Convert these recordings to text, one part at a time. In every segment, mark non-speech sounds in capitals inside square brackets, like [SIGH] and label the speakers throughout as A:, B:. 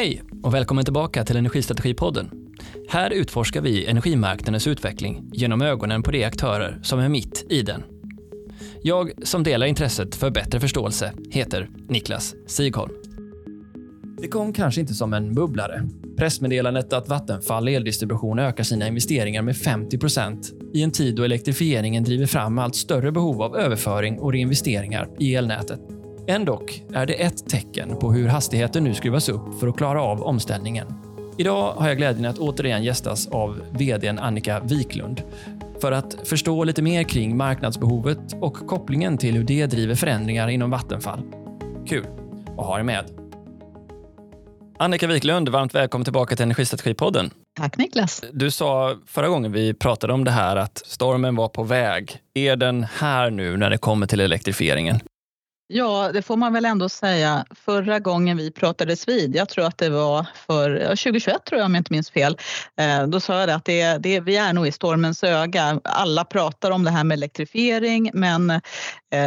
A: Hej och välkommen tillbaka till Energistrategipodden. Här utforskar vi energimarknadens utveckling genom ögonen på de aktörer som är mitt i den. Jag som delar intresset för bättre förståelse heter Niklas Sigholm. Det kom kanske inte som en bubblare. Pressmeddelandet att Vattenfall Eldistribution ökar sina investeringar med 50% i en tid då elektrifieringen driver fram allt större behov av överföring och reinvesteringar i elnätet. Ändock är det ett tecken på hur hastigheten nu skruvas upp för att klara av omställningen. Idag har jag glädjen att återigen gästas av vd Annika Wiklund för att förstå lite mer kring marknadsbehovet och kopplingen till hur det driver förändringar inom Vattenfall. Kul att ha er med. Annika Wiklund, varmt välkommen tillbaka till Energistrategipodden.
B: Tack Niklas.
A: Du sa förra gången vi pratade om det här att stormen var på väg. Är den här nu när det kommer till elektrifieringen?
B: Ja, det får man väl ändå säga. Förra gången vi pratades vid, jag tror att det var för 2021 tror jag om jag inte minns fel, eh, då sa jag att det, det, vi är nog i stormens öga. Alla pratar om det här med elektrifiering men eh,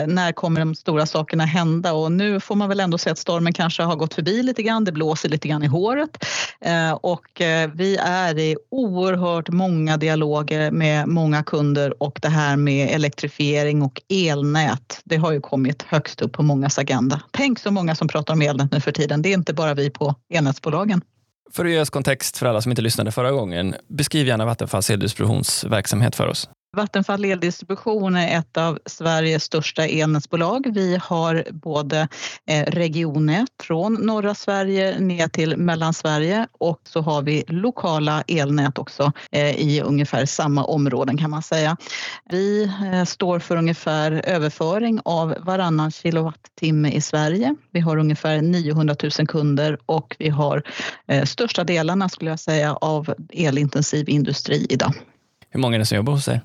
B: när kommer de stora sakerna hända? Och nu får man väl ändå säga att stormen kanske har gått förbi lite grann. Det blåser lite grann i håret eh, och vi är i oerhört många dialoger med många kunder och det här med elektrifiering och elnät, det har ju kommit högst upp på mångas agenda. Tänk så många som pratar om elnät nu för tiden. Det är inte bara vi på elnätsbolagen.
A: För att ge oss kontext för alla som inte lyssnade förra gången, beskriv gärna Vattenfalls eldistributionsverksamhet för oss.
B: Vattenfall Eldistribution är ett av Sveriges största elnätsbolag. Vi har både eh, regionnät från norra Sverige ner till Mellansverige och så har vi lokala elnät också eh, i ungefär samma områden kan man säga. Vi eh, står för ungefär överföring av varannan kilowattimme i Sverige. Vi har ungefär 900 000 kunder och vi har största delarna skulle jag säga av elintensiv industri idag.
A: Hur många är det som jobbar hos er?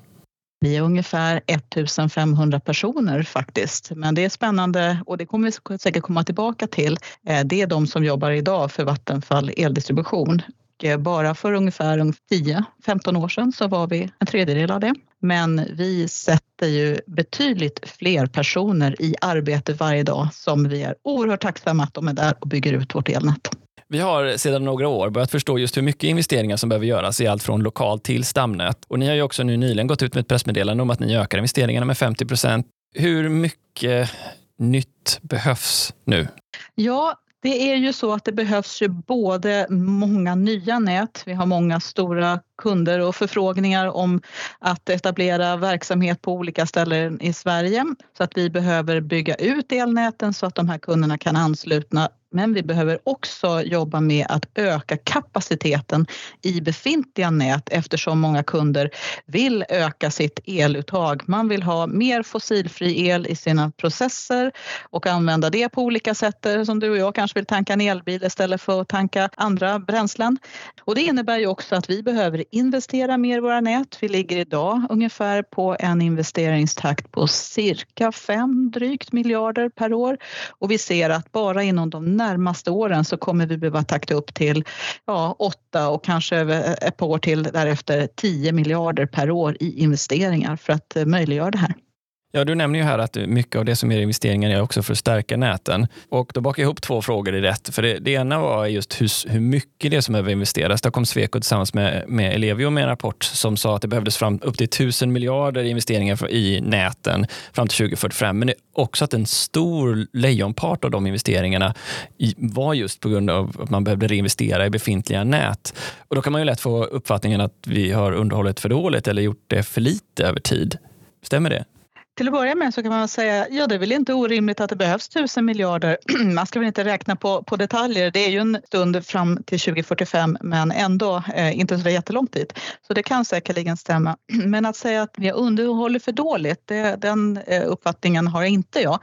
B: Vi är ungefär 1500 personer faktiskt. Men det är spännande och det kommer vi säkert komma tillbaka till. Eh, det är de som jobbar idag för Vattenfall eldistribution. Eh, bara för ungefär 10-15 år sedan så var vi en tredjedel av det. Men vi sätter ju betydligt fler personer i arbete varje dag som vi är oerhört tacksamma att de är där och bygger ut vårt elnät.
A: Vi har sedan några år börjat förstå just hur mycket investeringar som behöver göras i allt från lokalt till stamnät. Och ni har ju också nu nyligen gått ut med ett pressmeddelande om att ni ökar investeringarna med 50 procent. Hur mycket nytt behövs nu?
B: Ja, det är ju så att det behövs ju både många nya nät, vi har många stora kunder och förfrågningar om att etablera verksamhet på olika ställen i Sverige. Så att vi behöver bygga ut elnäten så att de här kunderna kan ansluta men vi behöver också jobba med att öka kapaciteten i befintliga nät eftersom många kunder vill öka sitt eluttag. Man vill ha mer fossilfri el i sina processer och använda det på olika sätt som du och jag kanske vill tanka en elbil istället för att tanka andra bränslen. Och det innebär ju också att vi behöver investera mer i våra nät. Vi ligger idag ungefär på en investeringstakt på cirka fem drygt miljarder per år och vi ser att bara inom de närmaste åren så kommer vi behöva takta upp till ja, 8 och kanske ett par år till därefter 10 miljarder per år i investeringar för att eh, möjliggöra det här.
A: Ja, du nämner ju här att mycket av det som är investeringar är också för att stärka näten. Och då bakar jag ihop två frågor i rätt. För det, det ena var just hur, hur mycket det är som behöver investeras. Där kom Sweco tillsammans med, med Ellevio med en rapport som sa att det behövdes fram upp till tusen miljarder i investeringar för, i näten fram till 2045. Men det också att en stor lejonpart av de investeringarna i, var just på grund av att man behövde reinvestera i befintliga nät. Och då kan man ju lätt få uppfattningen att vi har underhållit för dåligt eller gjort det för lite över tid. Stämmer det?
B: Till att börja med så kan man säga, ja det är väl inte orimligt att det behövs tusen miljarder. [CLEARS THROAT] Man ska väl inte räkna på, på detaljer. Det är ju en stund fram till 2045 men ändå eh, inte så jättelångt dit. Så det kan säkerligen stämma. [CLEARS THROAT] Men att säga att vi underhåller för dåligt, det, den eh, uppfattningen har inte jag.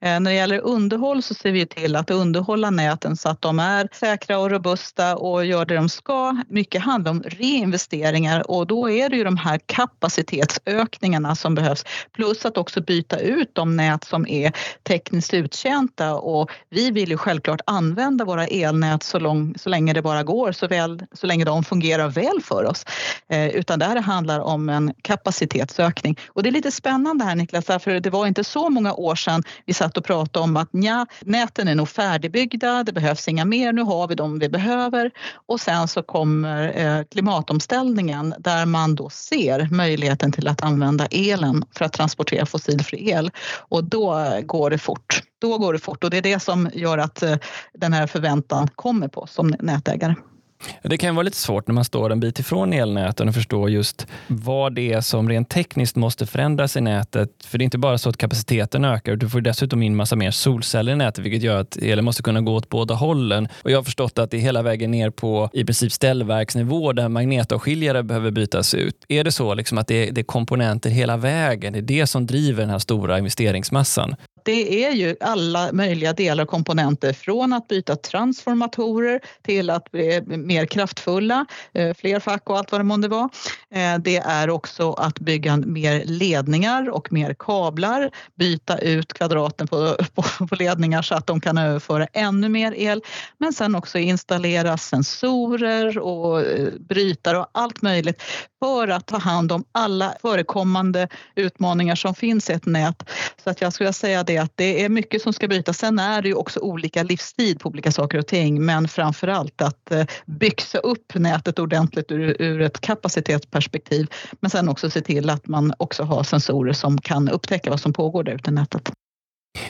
B: Eh, när det gäller underhåll så ser vi till att underhålla näten så att de är säkra och robusta och gör det de ska. Mycket handlar om reinvesteringar och då är det ju de här kapacitetsökningarna som behövs. Plus att också byta ut de nät som är tekniskt uttjänta och vi vill ju självklart använda våra elnät så, lång, så länge det bara går, så, väl, så länge de fungerar väl för oss. Eh, utan det här handlar om en kapacitetsökning. Och det är lite spännande här Niklas, för det var inte så många år sedan vi satt och pratade om att ja, näten är nog färdigbyggda, det behövs inga mer, nu har vi de vi behöver. Och sen så kommer eh, klimatomställningen där man då ser möjligheten till att använda elen för att transportera fossilfri el. Och då går det fort. Då går det fort och det är det som gör att eh, den här förväntan kommer på oss som nätägare.
A: Det kan vara lite svårt när man står en bit ifrån elnäten och förstår just vad det är som rent tekniskt måste förändras i nätet. För det är inte bara så att kapaciteten ökar, du får dessutom in massa mer solceller i nätet, vilket gör att elen måste kunna gå åt båda hållen. Och jag har förstått att det är hela vägen ner på i princip ställverksnivå där magnetavskiljare behöver bytas ut. Är det så liksom att det är, det är komponenter hela vägen? Det är det som driver den här stora investeringsmassan?
B: Det är ju alla möjliga delar och komponenter från att byta transformatorer till att bli mer kraftfulla, eh, fler fack och allt vad det månde vara. Eh, det är också att bygga mer ledningar och mer kablar, byta ut kvadraten på, [LAUGHS] på, på ledningar så att de kan överföra ännu mer el. Men sen också installera sensorer och eh, brytare och allt möjligt för att ta hand om alla förekommande utmaningar som finns i ett nät. Så att jag skulle säga det att det är mycket som ska brytas. Sen är det ju också olika livstid på olika saker och ting men framför allt att eh, byxa upp nätet ordentligt ur, ur ett kapacitetsperspektiv men sen också se till att man också har sensorer som kan upptäcka vad som pågår där ute i nätet.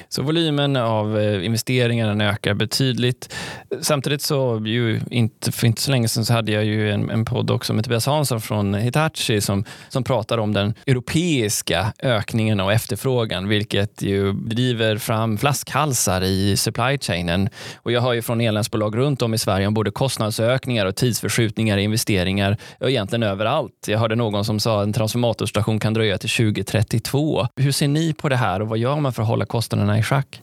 A: Så volymen av eh, investeringarna ökar betydligt. Samtidigt så, ju inte, för inte så länge sedan så hade jag ju en, en podd också med Tobias Hansson från Hitachi som, som pratar om den europeiska ökningen av efterfrågan, vilket ju driver fram flaskhalsar i supply chainen. Och jag hör ju från elnätsbolag runt om i Sverige om både kostnadsökningar och tidsförskjutningar i investeringar, och egentligen överallt. Jag hörde någon som sa att en transformatorstation kan dröja till 2032. Hur ser ni på det här och vad gör man för att hålla kostnaderna i schack?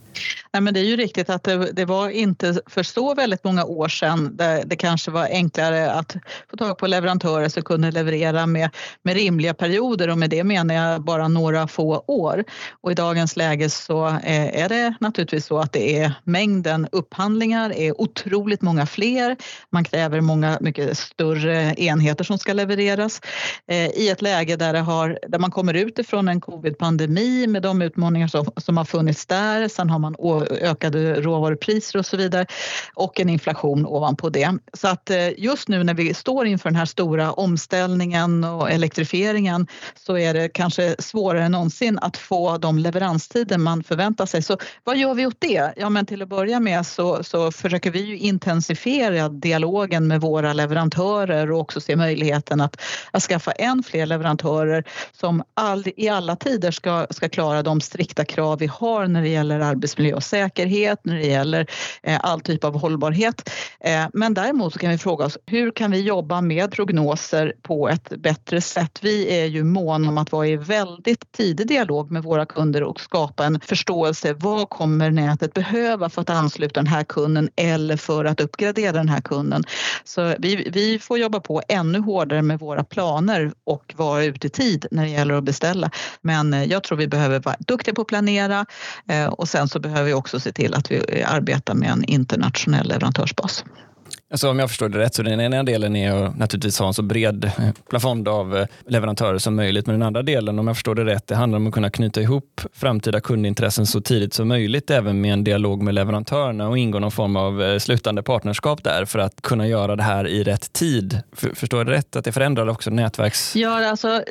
B: Nej, men det är ju riktigt att det, det, var inte för så väldigt många år sedan där det kanske var enklare att få tag på leverantörer som kunde leverera med, med rimliga perioder och med det menar jag bara några få år. Och i dagens läge så eh, är det naturligtvis så att det är mängden upphandlingar är otroligt många fler. Man kräver många mycket större enheter som ska levereras eh, i ett läge där, det har, där man kommer ut ifrån en covid-pandemi med de utmaningar som, som har funnits där. Sen har man man ökade råvarupriser och så vidare och en inflation ovanpå det. Så att eh, just nu när vi står inför den här stora omställningen och elektrifieringen så är det kanske svårare än någonsin att få de leveranstider man förväntar sig. Så vad gör vi åt det? Ja, men till att börja med så, så försöker vi ju intensifiera dialogen med våra leverantörer och också se möjligheten att, att skaffa än fler leverantörer som all, i alla tider ska, ska klara de strikta krav vi har när det gäller arbetsmiljö arbetsmiljö och säkerhet, när det gäller eh, all typ av hållbarhet. Eh, men däremot så kan vi fråga oss hur kan vi jobba med prognoser på ett bättre sätt? Vi är ju måna om att vara i väldigt tidig dialog med våra kunder och skapa en förståelse. Vad kommer nätet behöva för att ansluta den här kunden eller för att uppgradera den här kunden? Så vi, vi får jobba på ännu hårdare med våra planer och vara ute i tid när det gäller att beställa. Men eh, jag tror vi behöver vara duktiga på att planera och sen så behöver vi också se till att vi arbetar med en internationell leverantörsbas.
A: Alltså om jag förstår det rätt så den ena delen är att naturligtvis ha en så bred eh, plafond av eh, leverantörer som möjligt. Men den andra delen, om jag förstår det rätt, det handlar om att kunna knyta ihop framtida kundintressen så tidigt som möjligt även med en dialog med leverantörerna och ingå någon form av eh, slutande partnerskap där för att kunna göra det här i rätt tid. Förstår jag det rätt att det förändrar också nätverks...
B: Ja, alltså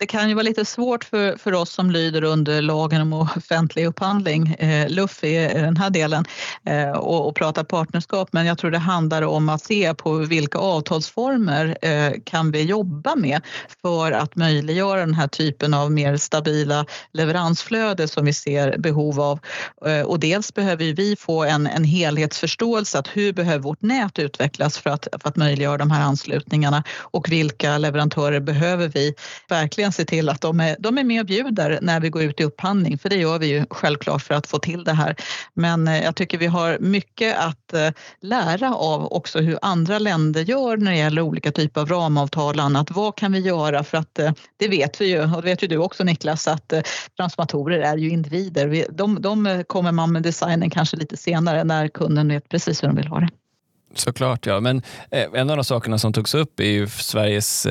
B: det kan ju vara lite svårt för, för oss som lyder under lagen om offentlig upphandling, eh, LUF i den här delen, eh, och, och prata partnerskap. Men jag tror det handlar om att se på vilka avtalsformer eh, kan vi jobba med för att möjliggöra den här typen av mer stabila leveransflöde som vi ser behov av. Eh, och dels behöver vi få en, en helhetsförståelse att hur behöver vårt nät utvecklas för att, för att möjliggöra de här anslutningarna och vilka leverantörer behöver vi verkligen verkligen se till att de är, de är med och bjuder när vi går ut i upphandling, för det gör vi ju självklart för att få till det här. Men eh, jag tycker vi har mycket att eh, lära av också hur andra länder gör när det gäller olika typer av ramavtal och annat. Vad kan vi göra för att eh, det vet vi ju och det vet ju du också Niklas att transformatorer är ju individer. De, de kommer man med designen kanske lite senare när kunden vet precis hur de vill ha det.
A: Såklart ja, men en av de sakerna som togs upp är ju Sveriges,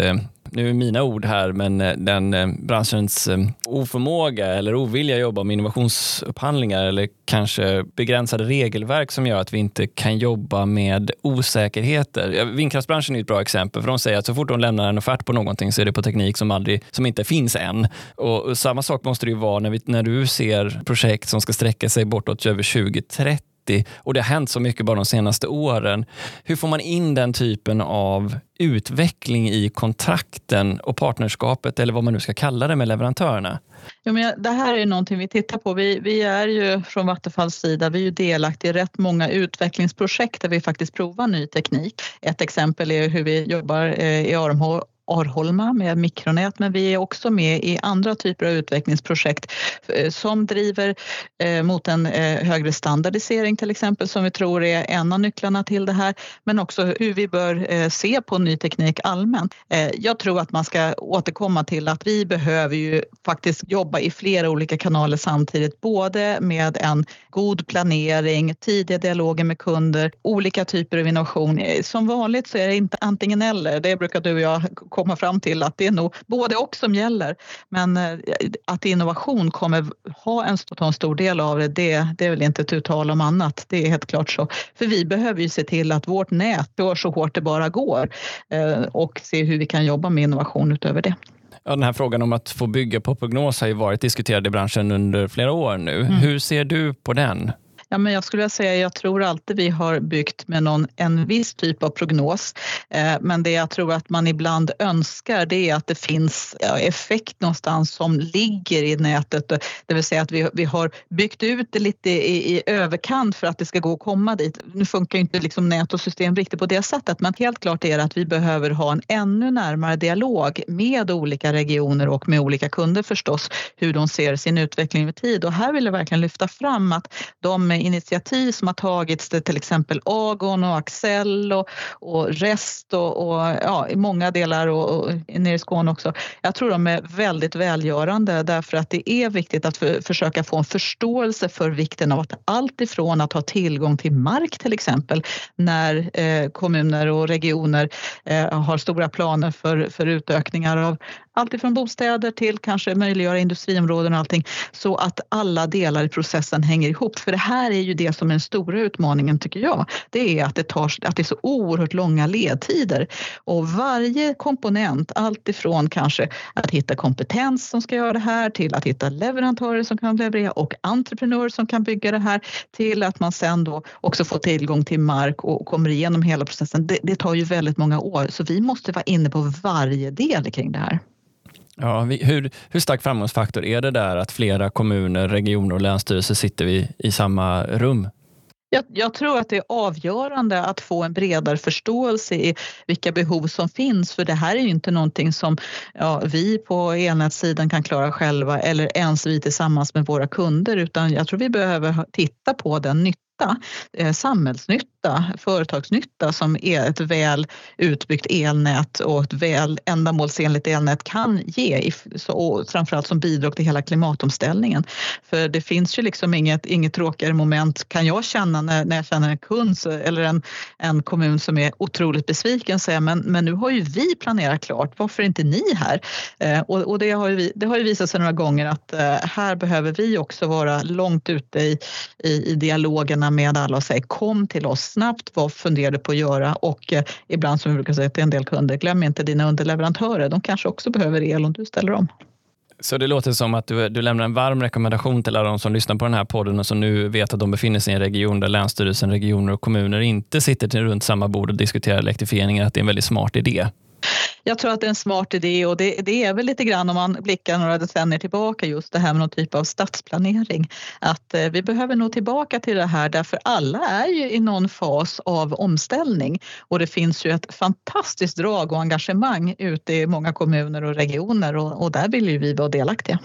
A: nu är mina ord här, men eh, den eh, branschens eh, oförmåga eller ovilja att jobba med innovationsupphandlingar eller kanske begränsade regelverk som gör att vi inte kan jobba med osäkerheter. Vindkraftsbranschen är ett bra exempel, för de säger att så fort de lämnar en offert på någonting så är det på teknik som, aldrig, som inte finns än. Och samma sak måste det ju vara när, vi, när du ser projekt som ska sträcka sig bortåt över 2030 och det har hänt så mycket bara de senaste åren. Hur får man in den typen av utveckling i kontrakten och partnerskapet eller vad man nu ska kalla det med leverantörerna?
B: Ja, men det här är någonting vi tittar på. Vi, vi är ju från Vattenfalls sida vi är ju delaktiga i rätt många utvecklingsprojekt där vi faktiskt provar ny teknik. Ett exempel är hur vi jobbar eh, i Armhå Arholma med mikronät men vi är också med i andra typer av utvecklingsprojekt eh, som driver eh, mot en eh, högre standardisering till exempel som vi tror är en av nycklarna till det här men också hur vi bör se på ny teknik allmänt. Jag tror att man ska återkomma till att vi behöver ju faktiskt jobba i flera olika kanaler samtidigt både med en god planering, tidiga dialoger med kunder, olika typer av innovation. Som vanligt så är det inte antingen eller, det brukar du och jag komma fram till att det är nog både och som gäller. Men eh, att innovation kommer ha en, ta en stor del av det, det, det är väl inte ett uttal om annat. Det är helt klart så. För vi behöver ju se till att vårt nät går så hårt det bara går eh, och se hur vi kan jobba med innovation utöver det.
A: Ja, den här frågan om att få bygga på prognos har ju varit diskuterad i branschen under flera år nu. Mm. Hur ser du på den?
B: Ja, men jag skulle säga jag tror alltid vi har byggt med någon, en viss typ av prognos. Eh, men det jag tror att man ibland önskar det är att det finns ja, effekt någonstans som ligger i nätet. Det vill säga att vi, vi har byggt ut det lite i, i överkant för att det ska gå att komma dit. Nu funkar inte liksom nät och system riktigt på det sättet men helt klart är det att vi behöver ha en ännu närmare dialog med olika regioner och med olika kunder förstås hur de ser sin utveckling över tid. Och här vill jag verkligen lyfta fram att de initiativ som har tagits, till exempel Agon och Axel och, och Rest och, och ja, i många delar och, och nere i Skåne också. Jag tror de är väldigt välgörande därför att det är viktigt att för, försöka få en förståelse för vikten av att allt ifrån att ha tillgång till mark till exempel när eh, kommuner och regioner eh, har stora planer för, för utökningar av Alltifrån bostäder till kanske möjliggöra industriområden och allting så att alla delar i processen hänger ihop. För det här är ju det som är den stora utmaningen tycker jag. Det är att det, tar, att det är så oerhört långa ledtider och varje komponent, alltifrån kanske att hitta kompetens som ska göra det här till att hitta leverantörer som kan leverera och entreprenörer som kan bygga det här till att man sen då också får tillgång till mark och kommer igenom hela processen. Det, det tar ju väldigt många år så vi måste vara inne på varje del kring det här.
A: Ja, hur, hur stark framgångsfaktor är det där att flera kommuner, regioner och länsstyrelser sitter vi i samma rum?
B: Jag, jag, tror att det är avgörande att få en bredare förståelse i vilka behov som finns för det här är ju inte någonting som ja, vi på elnätssidan kan klara själva eller ens vi tillsammans med våra kunder utan jag tror vi behöver titta på den nytta, eh, samhällsnytta, företagsnytta som är ett väl utbyggt elnät och ett väl ändamålsenligt elnät kan ge, och framförallt som bidrag till hela klimatomställningen. För det finns ju liksom inget, inget tråkigare moment kan jag känna när, när jag känner en kund eller en, en kommun som är otroligt besviken säger men, men nu har ju vi planerat klart, varför är inte ni här? Eh, och, och det, har ju det har ju visat sig några gånger att eh, här behöver vi också vara långt ute i, i, i dialogerna med alla och säga kom till oss snabbt, vad funderar du på att göra? Och eh, ibland som vi brukar säga till en del kunder, glöm inte dina underleverantörer, de kanske också behöver el om du ställer om.
A: Så det låter som att du, du lämnar en varm rekommendation till alla de som lyssnar på den här podden och som nu vet att de befinner sig i en region där Länsstyrelsen, regioner och kommuner inte sitter till runt samma bord och diskuterar elektrifieringen, att det är en väldigt smart idé.
B: Jag tror att det är en smart idé och det, det, är väl lite grann om man blickar några decennier tillbaka just det här med någon typ av stadsplanering. Att eh, vi behöver nog tillbaka till det här därför alla är ju i någon fas av omställning och det finns ju ett fantastiskt drag och engagemang ute i många kommuner och regioner och, och där vill ju vi vara delaktiga.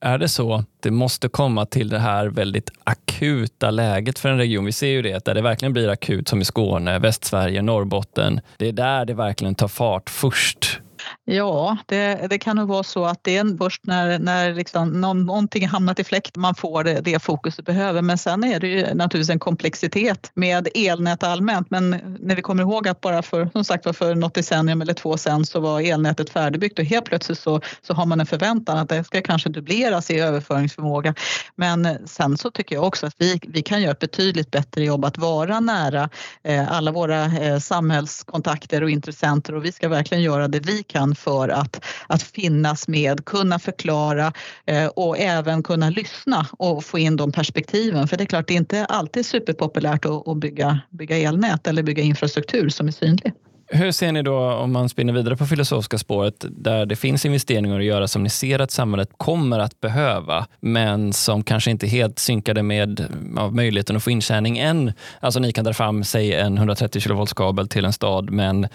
A: Är det så? Det måste komma till det här väldigt akuta läget för en region. Vi ser ju det, där det verkligen blir akut som i Skåne, Västsverige, Norrbotten. Det är där det verkligen tar fart först
B: Ja, det, det, kan nog vara så att det är först när, när liksom någon, någonting hamnat i fläkt man får det, det fokus du behöver. Men sen är det ju naturligtvis en komplexitet med elnät allmänt. Men när vi kommer ihåg att bara för, som sagt, för något decennium eller två sen så var elnätet färdigbyggt och helt plötsligt så, så har man en förväntan att det ska kanske dubbleras i överföringsförmåga. Men sen så tycker jag också att vi, vi kan göra ett betydligt bättre jobb att vara nära eh, alla våra eh, samhällskontakter och intressenter och vi ska verkligen göra det vi kan för att, att finnas med, kunna förklara eh, och även kunna lyssna och få in de perspektiven. För det är klart, det är inte alltid superpopulärt att, att bygga, bygga elnät eller bygga infrastruktur som är synlig.
A: Hur ser ni då, om man spinner vidare på filosofiska spåret, där det finns investeringar att göra som ni ser att samhället kommer att behöva, men som kanske inte helt synkade med ja, möjligheten att få intjäning än? Alltså ni kan dra fram, säg en 130 kV kabel till en stad, men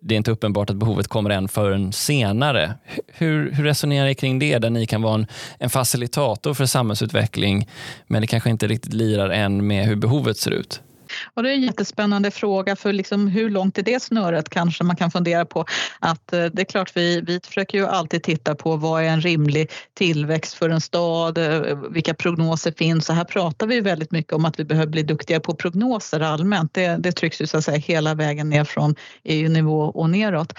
A: det är inte uppenbart att behovet kommer än förrän senare. Hur, hur resonerar ni kring det, där ni kan vara en, en facilitator för samhällsutveckling, men det kanske inte riktigt lirar än med hur behovet ser ut?
B: Och det är en jättespännande fråga för liksom hur långt är det snöret kanske man kan fundera på. Att eh, det är klart vi, vi försöker ju alltid titta på vad är en rimlig tillväxt för en stad, eh, vilka prognoser finns. Så här pratar vi väldigt mycket om att vi behöver bli duktiga på prognoser allmänt. Det, det trycks ju så att säga hela vägen ner från EU-nivå och neråt.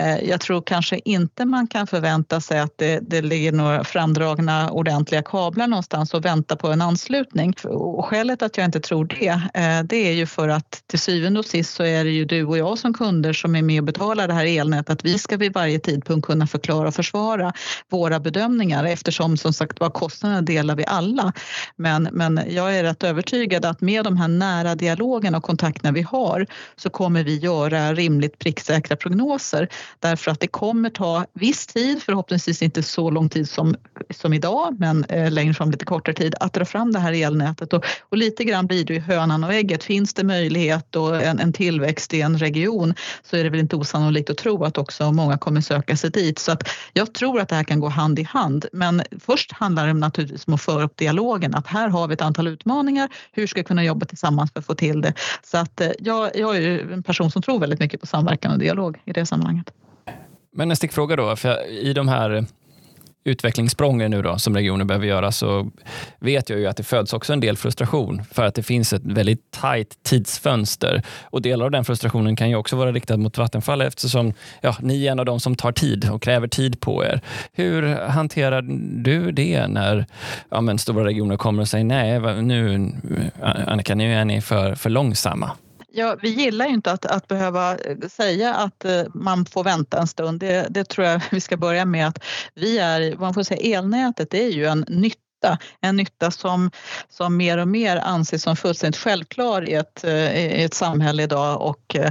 B: Eh, jag tror kanske inte man kan förvänta sig att det, det ligger några framdragna ordentliga kablar någonstans och vänta på en anslutning. Och skälet att jag inte tror det, det det är ju för att till syvende och sist så är det ju du och jag som kunder som är med och betalar det här elnätet. Vi ska vid varje tidpunkt kunna förklara och försvara våra bedömningar eftersom som sagt var kostnaderna delar vi alla. Men, men jag är rätt övertygad att med de här nära dialogerna och kontakterna vi har så kommer vi göra rimligt pricksäkra prognoser därför att det kommer ta viss tid, förhoppningsvis inte så lång tid som, som idag, men eh, längre fram lite kortare tid att dra fram det här elnätet och, och lite grann blir det ju hönan och ägget finns det möjlighet och en, en, tillväxt i en region så är det väl inte osannolikt att tro att också många kommer söka sig dit. Så att jag tror att det här kan gå hand i hand. Men först handlar det naturligtvis om att föra upp dialogen. Att här har vi ett antal utmaningar. Hur ska vi kunna jobba tillsammans för att få till det? Så att eh, jag, jag är en person som tror väldigt mycket på samverkan och dialog i det sammanhanget.
A: Men en stickfråga då, för i de här utvecklingssprången nu då, som regionen behöver göra så vet jag ju att det föds också en del frustration för att det finns ett väldigt tajt tidsfönster. Och delar av den frustrationen kan ju också vara riktad mot Vattenfall eftersom ja, ni är en av de som tar tid och kräver tid på er. Hur hanterar du det när ja, men stora regioner kommer och säger nej, nu Annika, nu är ni för, för långsamma?
B: Ja, vi gillar ju inte att, att behöva eh, säga att eh, man får vänta en stund. Det, det tror jag [LAUGHS] vi ska börja med att vi är, man får säga elnätet det är ju en nytt nytta. En nytta som, som mer och mer anses som fullständigt självklar i ett, eh, i ett samhälle idag och eh,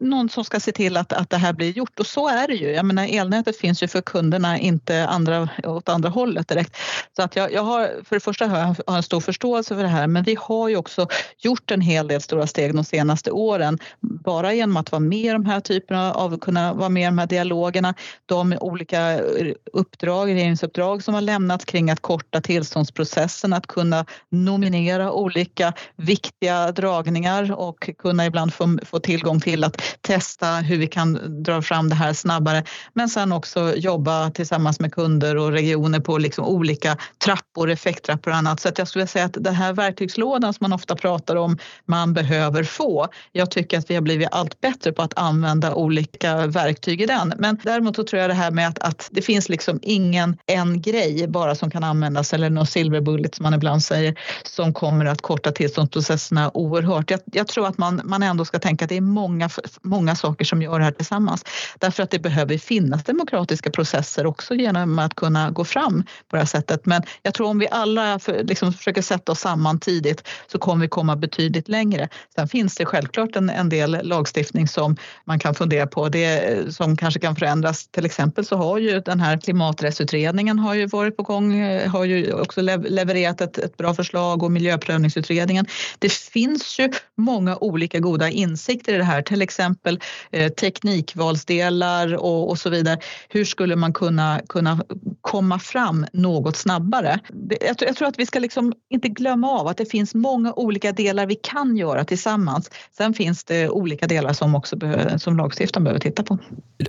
B: någon som ska se till att, att det här blir gjort. Och så är det ju. Jag menar, elnätet finns ju för kunderna, inte andra, åt andra hållet direkt. Så att jag, jag har, för det första har jag en stor förståelse för det här men vi har ju också gjort en hel del stora steg de senaste åren. Bara genom att vara med i de här typerna av, kunna vara med i de här dialogerna. De olika eh, uppdrag, regeringsuppdrag som har lämnats kring att korta till tillståndsprocessen att kunna nominera olika viktiga dragningar och kunna ibland få, få tillgång till att testa hur vi kan dra fram det här snabbare. Men sen också jobba tillsammans med kunder och regioner på liksom olika trappor, effekttrappor och annat. Så att jag skulle säga att den här verktygslådan som man ofta pratar om man behöver få. Jag tycker att vi har blivit allt bättre på att använda olika verktyg i den. Men däremot så tror jag det här med att, att det finns liksom ingen en grej bara som kan användas eller och silver bullet som man ibland säger som kommer att korta tillståndsprocesserna oerhört. Jag, jag tror att man, man ändå ska tänka att det är många, många saker som gör det här tillsammans därför att det behöver finnas demokratiska processer också genom att kunna gå fram på det här sättet. Men jag tror om vi alla för, liksom försöker sätta oss samman tidigt så kommer vi komma betydligt längre. Sen finns det självklart en, en del lagstiftning som man kan fundera på, det som kanske kan förändras. Till exempel så har ju den här klimaträttsutredningen har ju varit på gång, eh, har ju också levererat ett, ett bra förslag och miljöprövningsutredningen. Det finns ju många olika goda insikter i det här, till exempel eh, teknikvalsdelar och, och så vidare. Hur skulle man kunna, kunna komma fram något snabbare? Det, jag, jag, tror att vi ska liksom inte glömma av att det finns många olika delar vi kan göra tillsammans. Sen finns det olika delar som också behöver, som lagstiftaren behöver titta på.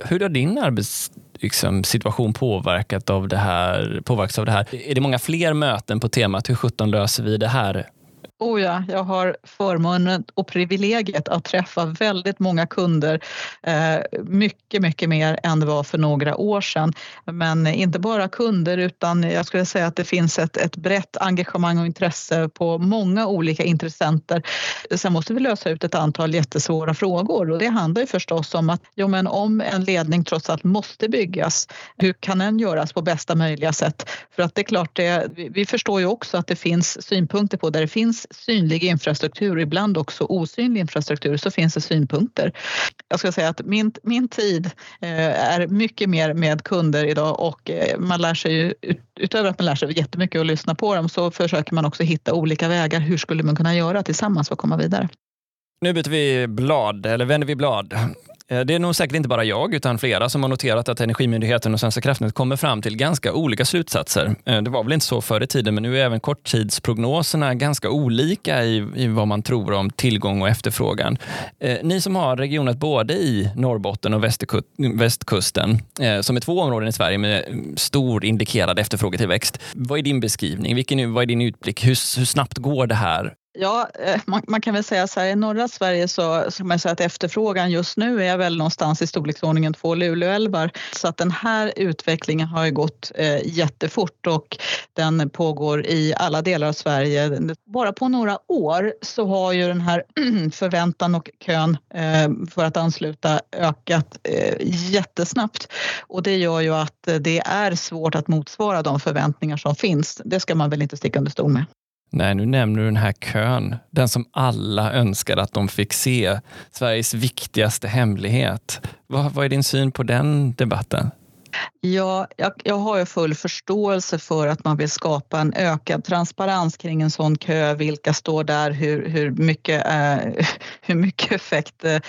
A: Hur har din arbets liksom, påverkat av det här, påverkats av det här? Är det många fler möten på temat hur sjutton löser vi det här
B: Oh ja, jag har förmånen och privilegiet att träffa väldigt många kunder. Eh, mycket, mycket mer än det var för några år sedan. Men inte bara kunder utan jag skulle säga att det finns ett, ett brett engagemang och intresse på många olika intressenter. Sen måste vi lösa ut ett antal jättesvåra frågor och det handlar ju förstås om att jo, men om en ledning trots allt måste byggas, hur kan den göras på bästa möjliga sätt? För att det är klart, det, vi förstår ju också att det finns synpunkter på där det finns synlig infrastruktur, ibland också osynlig infrastruktur, så finns det synpunkter. Jag ska säga att min, min tid eh, är mycket mer med kunder idag och eh, man lär sig ju, utöver att man lär sig jättemycket och lyssna på dem så försöker man också hitta olika vägar. Hur skulle man kunna göra tillsammans för att komma vidare?
A: Nu byter vi blad, eller vänder vi blad. Eh, det är nog säkert inte bara jag, utan flera som har noterat att Energimyndigheten och Svenska kraftnät kommer fram till ganska olika slutsatser. Eh, det var väl inte så förr i tiden, men nu är även korttidsprognoserna ganska olika i, i vad man tror om tillgång och efterfrågan. Eh, ni som har regionet både i Norrbotten och västkusten, som är två områden i Sverige med stor indikerad efterfrågetillväxt. Vad är din beskrivning? Vilken, vad är din utblick? Hur, hur snabbt går det här
B: Ja, eh, man, man, kan väl säga så här, i norra Sverige så, så kan man säga att efterfrågan just nu är väl någonstans i storleksordningen två Luleälvar. Så att den här utvecklingen har ju gått eh, jättefort och den pågår i alla delar av Sverige. Bara på några år så har ju den här [CLEARS THROAT] förväntan och kön eh, för att ansluta ökat eh, jättesnabbt. Och det gör ju att det är svårt att motsvara de förväntningar som finns. Det ska man väl inte sticka under stol med.
A: Nej, nu nämner du den här kön. Den som alla önskade att de fick se. Sveriges viktigaste hemlighet. Vad, vad är din syn på den debatten?
B: Ja, jag, jag har ju full förståelse för att man vill skapa en ökad transparens kring en sån kö. Vilka står där? Hur, hur, mycket, eh, [LAUGHS] hur mycket effekt eh,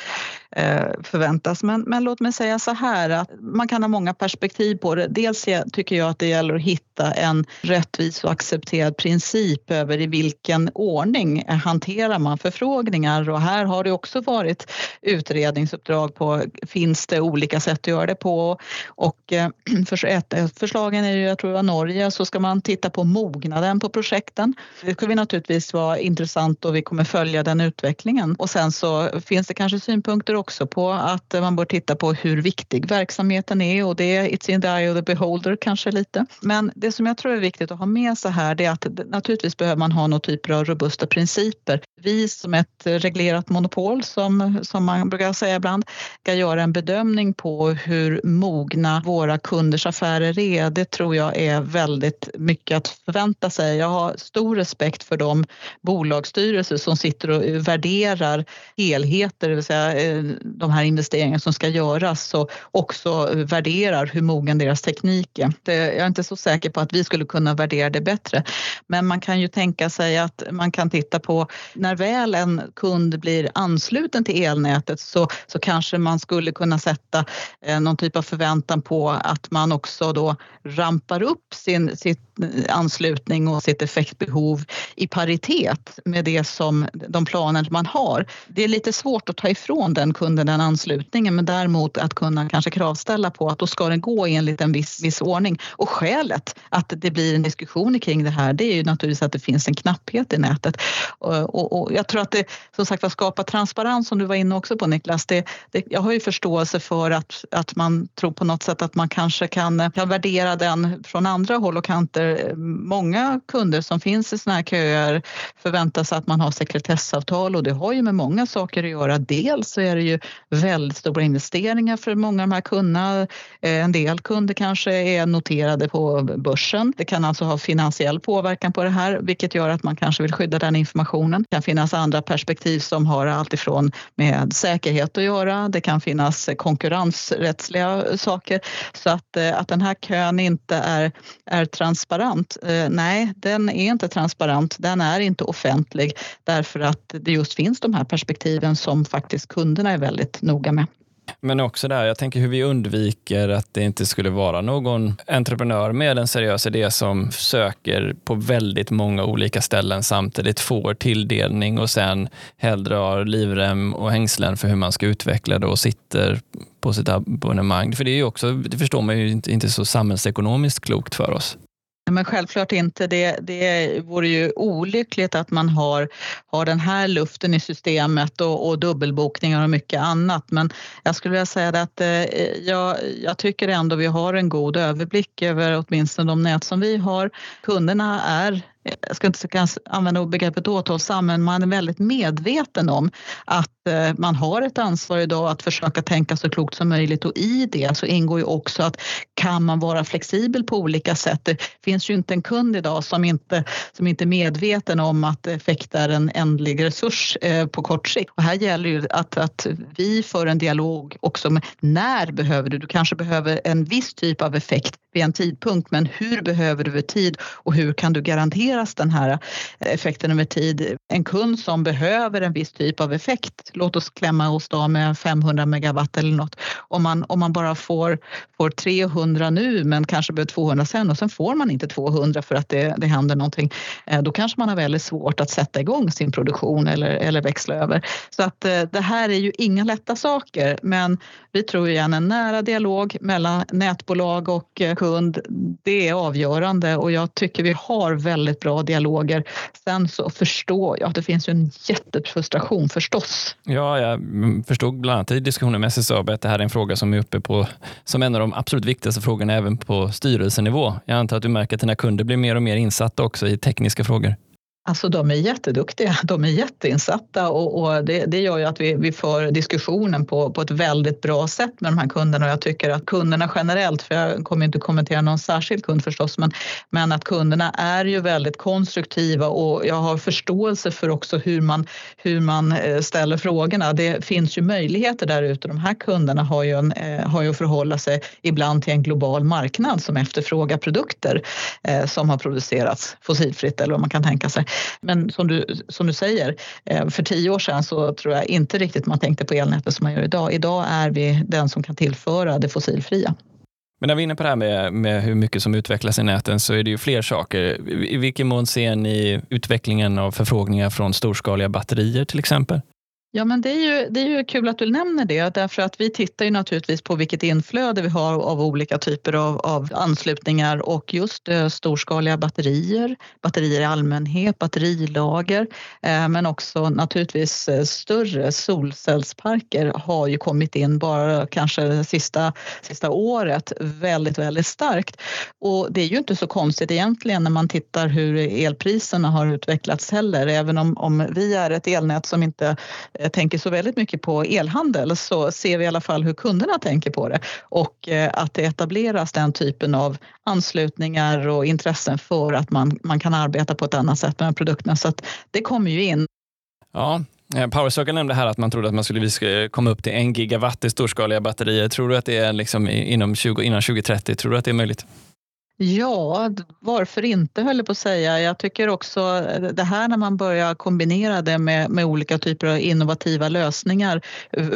B: eh, förväntas. Men, men låt mig säga så här att man kan ha många perspektiv på det. Dels tycker jag att det gäller att hitta en rättvis och accepterad princip över i vilken ordning hanterar man förfrågningar och här har det också varit utredningsuppdrag på finns det olika sätt att göra det på och eh, [CLEARS THROAT] för ett, förslagen är ju, jag tror det var Norge, så ska man titta på mognaden på projekten. Det kommer naturligtvis vara intressant och vi kommer följa den utvecklingen och sen så finns det kanske synpunkter också på att man bör titta på hur viktig verksamheten är och det är it's in the eye of the beholder kanske lite. Men det som jag tror är viktigt att ha med sig här det är att naturligtvis behöver man ha någon typ av robusta principer. Vi som ett reglerat monopol som, som man brukar säga ibland ska göra en bedömning på hur mogna våra kunders affärer är. Det tror jag är väldigt mycket att förvänta sig. Jag har stor respekt för de bolagsstyrelser som sitter och värderar helheter, det vill säga eh, de här investeringarna som ska göras och också värderar hur mogen deras teknik är. Jag är inte så säker på att vi skulle kunna värdera det bättre. Men man kan ju tänka sig att man kan titta på när väl en kund blir ansluten till elnätet så, så kanske man skulle kunna sätta eh, någon typ av förväntan på att man också då rampar upp sin, sitt anslutning och sitt effektbehov i paritet med det som de planer man har. Det är lite svårt att ta ifrån den kunden den anslutningen men däremot att kunna kanske kravställa på att då ska den gå enligt en viss, viss ordning. Och skälet att det blir en diskussion kring det här det är ju naturligtvis att det finns en knapphet i nätet. Och, och, och jag tror att det som sagt var skapar transparens som du var inne också på Niklas. Det, det, jag har ju förståelse för att, att man tror på något sätt att man kanske kan, kan värdera den från andra håll och kanter många kunder som finns i såna här köer förväntar sig att man har sekretessavtal och det har ju med många saker att göra. Dels så är det ju väldigt stora investeringar för många av de här kunderna. Eh, en del kunder kanske är noterade på börsen. Det kan alltså ha finansiell påverkan på det här vilket gör att man kanske vill skydda den informationen. Det kan finnas andra perspektiv som har alltifrån med säkerhet att göra. Det kan finnas konkurrensrättsliga saker så att, eh, att den här kön inte är, är transparent. Eh, nej, den är inte transparent. Den är inte offentlig därför att det just finns de här perspektiven som faktiskt kunderna är väldigt noga med.
A: Men också där, jag tänker hur vi undviker att det inte skulle vara någon entreprenör med en seriös idé som söker på väldigt många olika ställen samtidigt, får tilldelning och sen hellre har livrem och hängslen för hur man ska utveckla det och sitter på sitt abonnemang. För det är ju också, det förstår man ju inte, inte så samhällsekonomiskt klokt för oss.
B: Men självklart inte. Det, det vore ju olyckligt att man har, har den här luften i systemet och, och dubbelbokningar och mycket annat. Men jag skulle vilja säga att eh, jag, jag tycker ändå vi har en god överblick över åtminstone de nät som vi har. Kunderna är jag ska inte använda begreppet återhållsam, men man är väldigt medveten om att Eh, man har ett ansvar idag att försöka tänka så klokt som möjligt och i det så ingår ju också att kan man vara flexibel på olika sätt? Det finns ju inte en kund idag som inte, som inte är medveten om att effekt är en ändlig resurs eh, på kort sikt. Och här gäller ju att, att vi för en dialog också med när behöver du? Du kanske behöver en viss typ av effekt vid en tidpunkt, men hur behöver du över tid och hur kan du garanteras den här effekten över tid? En kund som behöver en viss typ av effekt, låt oss klämma oss då med 500 megawatt eller något. Om man, om man bara får, får 300 nu men kanske behöver 200 sen och sen får man inte 200 för att det, det händer någonting, eh, då kanske man har väldigt svårt att sätta igång sin produktion eller, eller växla över. Så att eh, det här är ju inga lätta saker, men vi tror igen en nära dialog mellan nätbolag och kund kund, det är avgörande och jag tycker vi har väldigt bra dialoger. Sen så förstår jag att det finns ju en jättefrustration förstås.
A: Ja, jag förstod bland annat i diskussionen med SSAB att det här är en fråga som är uppe på som en av de absolut viktigaste frågorna även på styrelsenivå. Jag antar att du märker att dina kunder blir mer och mer insatta också i tekniska frågor.
B: Alltså de är jätteduktiga, de är jätteinsatta och, och det, det, gör ju att vi, vi för diskussionen på, på ett väldigt bra sätt med de här kunderna och jag tycker att kunderna generellt, för jag kommer inte kommentera någon särskild kund förstås, men, men att kunderna är ju väldigt konstruktiva och jag har förståelse för också hur man, hur man eh, ställer frågorna. Det finns ju möjligheter där ute. De här kunderna har ju, en, eh, har ju att förhålla sig ibland till en global marknad som efterfrågar produkter eh, som har producerats fossilfritt eller vad man kan tänka sig. Men som du, som du säger, eh, för tio år sedan så tror jag inte riktigt man tänkte på elnätet som man gör idag. Idag är vi den som kan tillföra det fossilfria.
A: Men när vi är inne på det här med, med, hur mycket som utvecklas i näten så är det ju fler saker. I vilken mån ser ni utvecklingen av förfrågningar från storskaliga batterier till exempel?
B: Ja, men det är, ju, det är ju kul att du nämner det därför att vi tittar ju naturligtvis på vilket inflöde vi har av olika typer av, av anslutningar och just eh, storskaliga batterier, batterier i allmänhet, batterilager eh, men också naturligtvis eh, större solcellsparker har ju kommit in bara kanske sista, sista året väldigt, väldigt starkt. Och det är ju inte så konstigt egentligen när man tittar hur elpriserna har utvecklats heller, även om, om vi är ett elnät som inte tänker så väldigt mycket på elhandel så ser vi i alla fall hur kunderna tänker på det och eh, att det etableras den typen av anslutningar och intressen för att man, man kan arbeta på ett annat sätt med produkterna. Så att det kommer ju in.
A: Ja, eh, Powercircle nämnde här att man trodde att man skulle komma upp till en gigawatt i storskaliga batterier. Tror du att det är liksom inom 20, innan 2030? Tror du att det är möjligt?
B: Ja, varför inte höll jag på att säga. Jag tycker också eh, det här när man börjar kombinera det med, med olika typer av innovativa lösningar.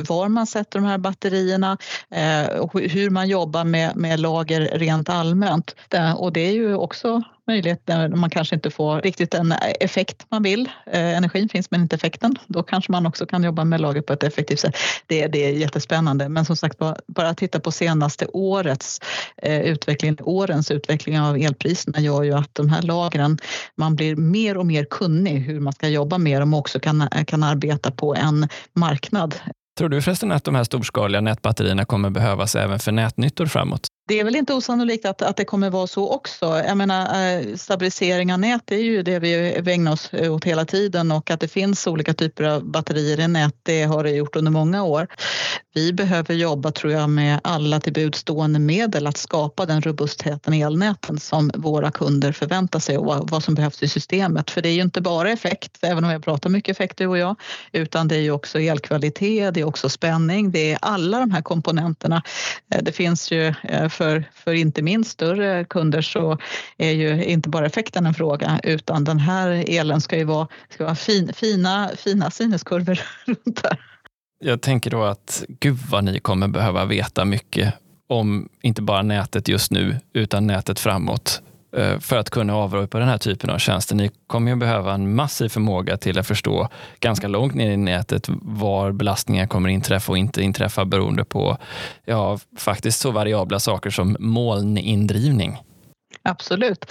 B: Var man sätter de här batterierna eh, och hur man jobbar med, med lager rent allmänt. Och det är ju också möjlighet när man kanske inte får riktigt den effekt man vill. Eh, energin finns men inte effekten. Då kanske man också kan jobba med lager på ett effektivt sätt. Det, det är jättespännande. Men som sagt bara, bara titta på senaste årets eh, utveckling, årens utveckling av elpriserna gör ju att de här lagren, man blir mer och mer kunnig hur man ska jobba med dem och också kan, kan arbeta på en marknad.
A: Tror du förresten att de här storskaliga nätbatterierna kommer behövas även för nätnyttor framåt?
B: Det är väl inte osannolikt att, att det kommer vara så också. Jag menar, eh, stabilisering av nät är ju det vi, ägnar oss åt hela tiden och att det finns olika typer av batterier i nät, det har det gjort under många år. Vi behöver jobba, tror jag, med alla till stående medel att skapa den robustheten i elnäten som våra kunder förväntar sig och vad som behövs i systemet. För det är ju inte bara effekt, även om jag pratar mycket effekt du och jag, utan det är ju också elkvalitet, det är också spänning, det är alla de här komponenterna. Eh, det finns ju eh, för, för inte minst större kunder så är ju inte bara effekten en fråga utan den här elen ska ju vara, ska vara fin, fina, fina sinuskurvor [LAUGHS] runt där.
A: Jag tänker då att gud vad ni kommer behöva veta mycket om inte bara nätet just nu utan nätet framåt Eh, för att kunna avropa den här typen av tjänster. Ni kommer ju behöva en massiv förmåga till att förstå ganska långt ner i nätet var belastningar kommer inträffa och inte inträffa beroende på ja, faktiskt så variabla saker som molnindrivning.
B: Absolut.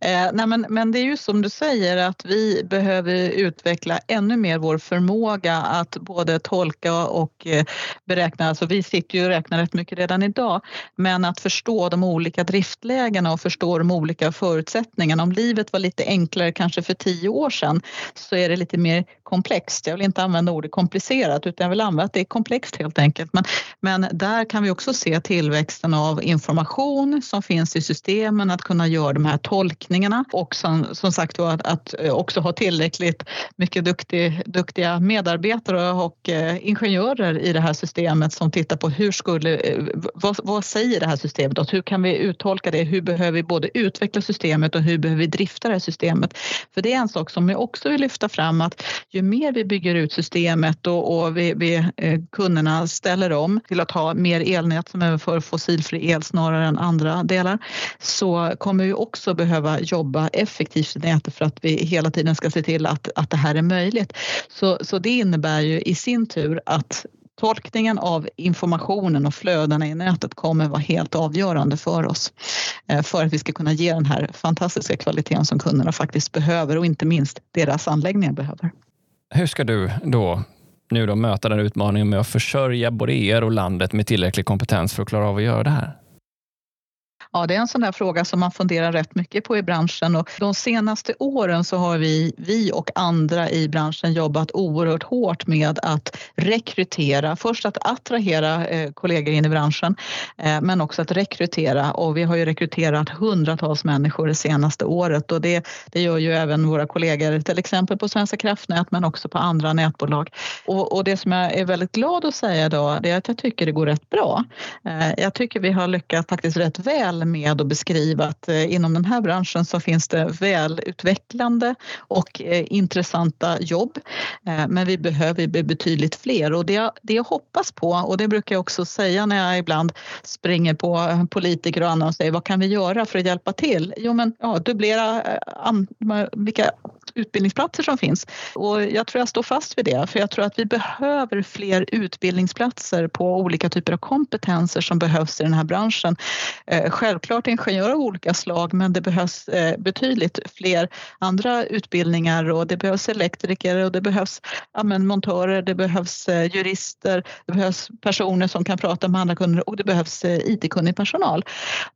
B: Eh, nej men, men det är ju som du säger att vi behöver utveckla ännu mer vår förmåga att både tolka och eh, beräkna. Alltså vi sitter ju och räknar rätt mycket redan idag, men att förstå de olika driftlägena och förstå de olika förutsättningarna. Om livet var lite enklare kanske för tio år sedan så är det lite mer komplext. Jag vill inte använda ordet komplicerat utan jag vill använda att det är komplext helt enkelt. Men, men där kan vi också se tillväxten av information som finns i systemen, att kunna göra de här tolkningarna och som, som sagt att, att eh, också ha tillräckligt mycket duktig, duktiga medarbetare och eh, ingenjörer i det här systemet som tittar på hur skulle, eh, vad, vad säger det här systemet och hur kan vi uttolka det? Hur behöver vi både utveckla systemet och hur behöver vi drifta det här systemet? För det är en sak som jag också vill lyfta fram att ju ju mer vi bygger ut systemet och, och vi, vi, eh, kunderna ställer om till att ha mer elnät som överför fossilfri el snarare än andra delar så kommer vi också behöva jobba effektivt i nätet för att vi hela tiden ska se till att, att det här är möjligt. Så, så det innebär ju i sin tur att Tolkningen av informationen och flödena i nätet kommer vara helt avgörande för oss eh, för att vi ska kunna ge den här fantastiska kvaliteten som kunderna faktiskt behöver och inte minst deras anläggningar behöver.
A: Hur ska du då nu då möta den utmaningen med att försörja både er och landet med tillräcklig kompetens för att klara av att göra det här?
B: Ja, det är en sån där fråga som man funderar rätt mycket på i branschen och de senaste åren så har vi, vi och andra i branschen jobbat oerhört hårt med att rekrytera, först att attrahera eh, kollegor in i branschen eh, men också att rekrytera och vi har ju rekryterat hundratals människor det senaste året och det, det gör ju även våra kollegor till exempel på Svenska kraftnät men också på andra nätbolag. Och, och det som jag är väldigt glad att säga idag det är att jag tycker det går rätt bra. Eh, jag tycker vi har lyckats faktiskt rätt väl med att beskriva att eh, inom den här branschen så finns det välutvecklande och eh, intressanta jobb. Eh, men vi behöver bli betydligt fler och det, det jag hoppas på och det brukar jag också säga när jag ibland springer på politiker och andra och säger vad kan vi göra för att hjälpa till? Jo men ja, dubblera vilka utbildningsplatser som finns. Och jag tror jag står fast vid det, för jag tror att vi behöver fler utbildningsplatser på olika typer av kompetenser som behövs i den här branschen. Självklart ingenjörer av olika slag, men det behövs eh, betydligt fler andra utbildningar och det behövs elektriker och det behövs ja, montörer, det behövs eh, jurister, det behövs personer som kan prata med andra kunder och det behövs eh, IT-kunnig personal.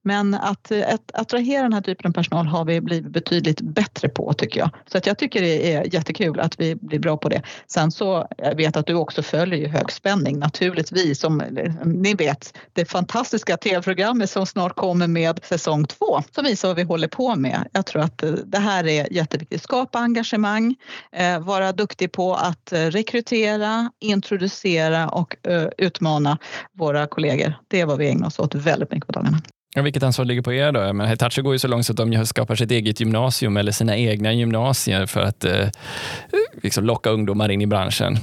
B: Men att, att attrahera den här typen av personal har vi blivit betydligt bättre på tycker jag. Så att jag tycker det är jättekul att vi blir bra på det. Sen så jag vet att du också följer ju högspänning naturligtvis. Som ni vet, det fantastiska tv-programmet som snart kommer med säsong två som visar vad vi håller på med. Jag tror att eh, det här är jätteviktigt. Skapa engagemang, eh, vara duktig på att eh, rekrytera, introducera och utmana våra kollegor. Det är vad vi ägnar oss åt väldigt mycket på dagarna.
A: Ja, vilket ansvar ligger på er då? Men Hitachi går ju så långt så att de skapar sitt eget gymnasium eller sina egna gymnasier för att eh, liksom locka ungdomar in i branschen.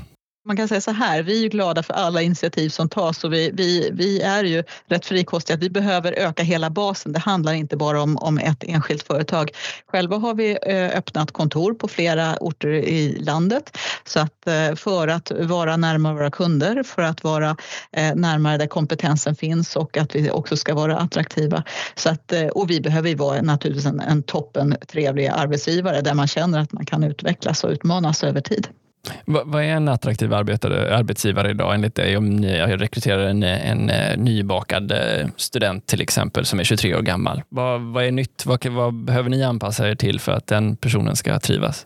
B: Man kan säga så här, vi är glada för alla initiativ som tas och vi, vi, vi är ju rätt frikostiga. Vi behöver öka hela basen. Det handlar inte bara om, om ett enskilt företag. Själva har vi eh, öppnat kontor på flera orter i landet så att eh, för att vara närmare våra kunder, för att vara eh, närmare där kompetensen finns och att vi också ska vara attraktiva. Så att, och vi behöver ju vara naturligtvis en, en toppen trevlig arbetsgivare där man känner att man kan utvecklas och utmanas över tid.
A: Vad är en attraktiv arbetsgivare idag enligt dig om ni rekryterar en, en, en nybakad eh, student till exempel som är 23 år gammal? Vad, vad är nytt? Vad, vad behöver ni anpassa er till för att den personen ska trivas?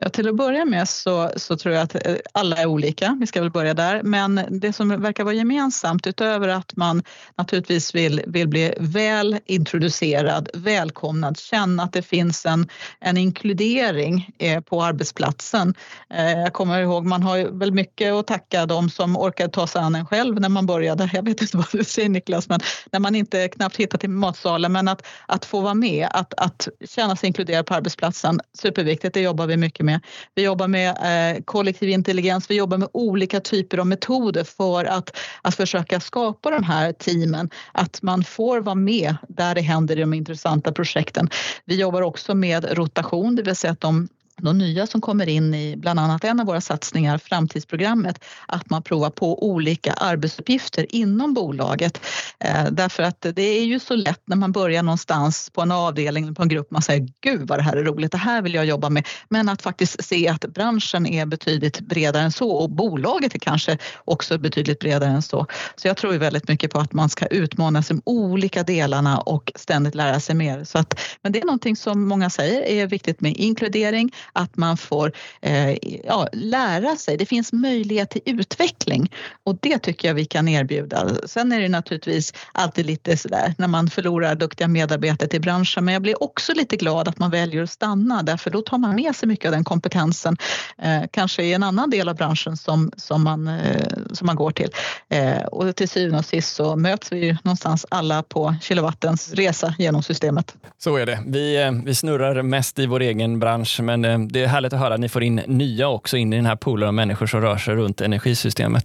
B: Ja, till att börja med så, så tror jag att eh, alla är olika, vi ska väl börja där. Men det som verkar vara gemensamt utöver att man naturligtvis vill, vill bli väl introducerad, välkomnad, känna att det finns en, en inkludering eh, på arbetsplatsen. Eh, jag kommer ihåg, man har ju väl mycket att tacka de som orkade ta sig an en själv när man började. Jag vet inte vad du säger Niklas, men när man inte knappt hittar till matsalen. Men att, att få vara med, att, att känna sig inkluderad på arbetsplatsen, superviktigt, det jobbar vi mycket med. Vi jobbar med eh, kollektiv intelligens, vi jobbar med olika typer av metoder för att, att försöka skapa de här teamen. Att man får vara med där det händer i de intressanta projekten. Vi jobbar också med rotation, det vill säga att de de nya som kommer in i bland annat en av våra satsningar, framtidsprogrammet, att man provar på olika arbetsuppgifter inom bolaget. Eh, därför att det är ju så lätt när man börjar någonstans på en avdelning, på en grupp, man säger gud vad det här är roligt, det här vill jag jobba med. Men att faktiskt se att branschen är betydligt bredare än så och bolaget är kanske också betydligt bredare än så. Så jag tror ju väldigt mycket på att man ska utmana sig de olika delarna och ständigt lära sig mer. Så att, men det är någonting som många säger är viktigt med inkludering, att man får eh, ja, lära sig. Det finns möjlighet till utveckling och det tycker jag vi kan erbjuda. Sen är det naturligtvis alltid lite sådär när man förlorar duktiga medarbetare till branschen men jag blir också lite glad att man väljer att stanna därför då tar man med sig mycket av den kompetensen eh, kanske i en annan del av branschen som, som, man, eh, som man går till. Eh, och till syvende och sist så möts vi ju någonstans alla på kilowattens resa genom systemet.
A: Så är det. Vi, eh, vi snurrar mest i vår egen bransch men eh, Eh, det är härligt att höra att ni får in nya också in i den här poolen av människor som rör sig runt energisystemet.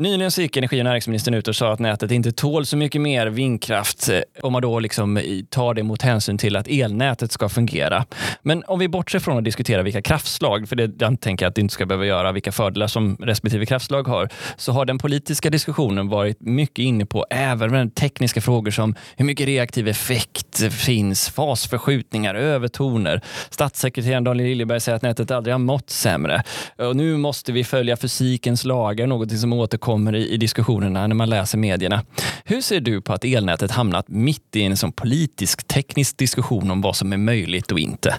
A: Nyligen så gick energi och näringsministern ut och sa att nätet inte tål så mycket mer vindkraft eh, om man då liksom eh, tar det mot hänsyn till att elnätet ska fungera. Men om vi bortser från att diskutera vilka kraftslag, för det jag tänker jag att det inte ska behöva göra, vilka fördelar som respektive kraftslag har, så har den politiska diskussionen varit mycket inne på även tekniska frågor som hur mycket reaktiv effekt finns, fasförskjutningar, övertoner. Statssekreteraren Daniel Liljeberg säger att nätet aldrig har mått sämre. Och nu måste vi följa fysikens lagar, något som återkommer kommer i, i diskussionerna när man läser medierna. Hur ser du på att elnätet hamnat mitt i en sån politisk teknisk diskussion om vad som är möjligt och inte?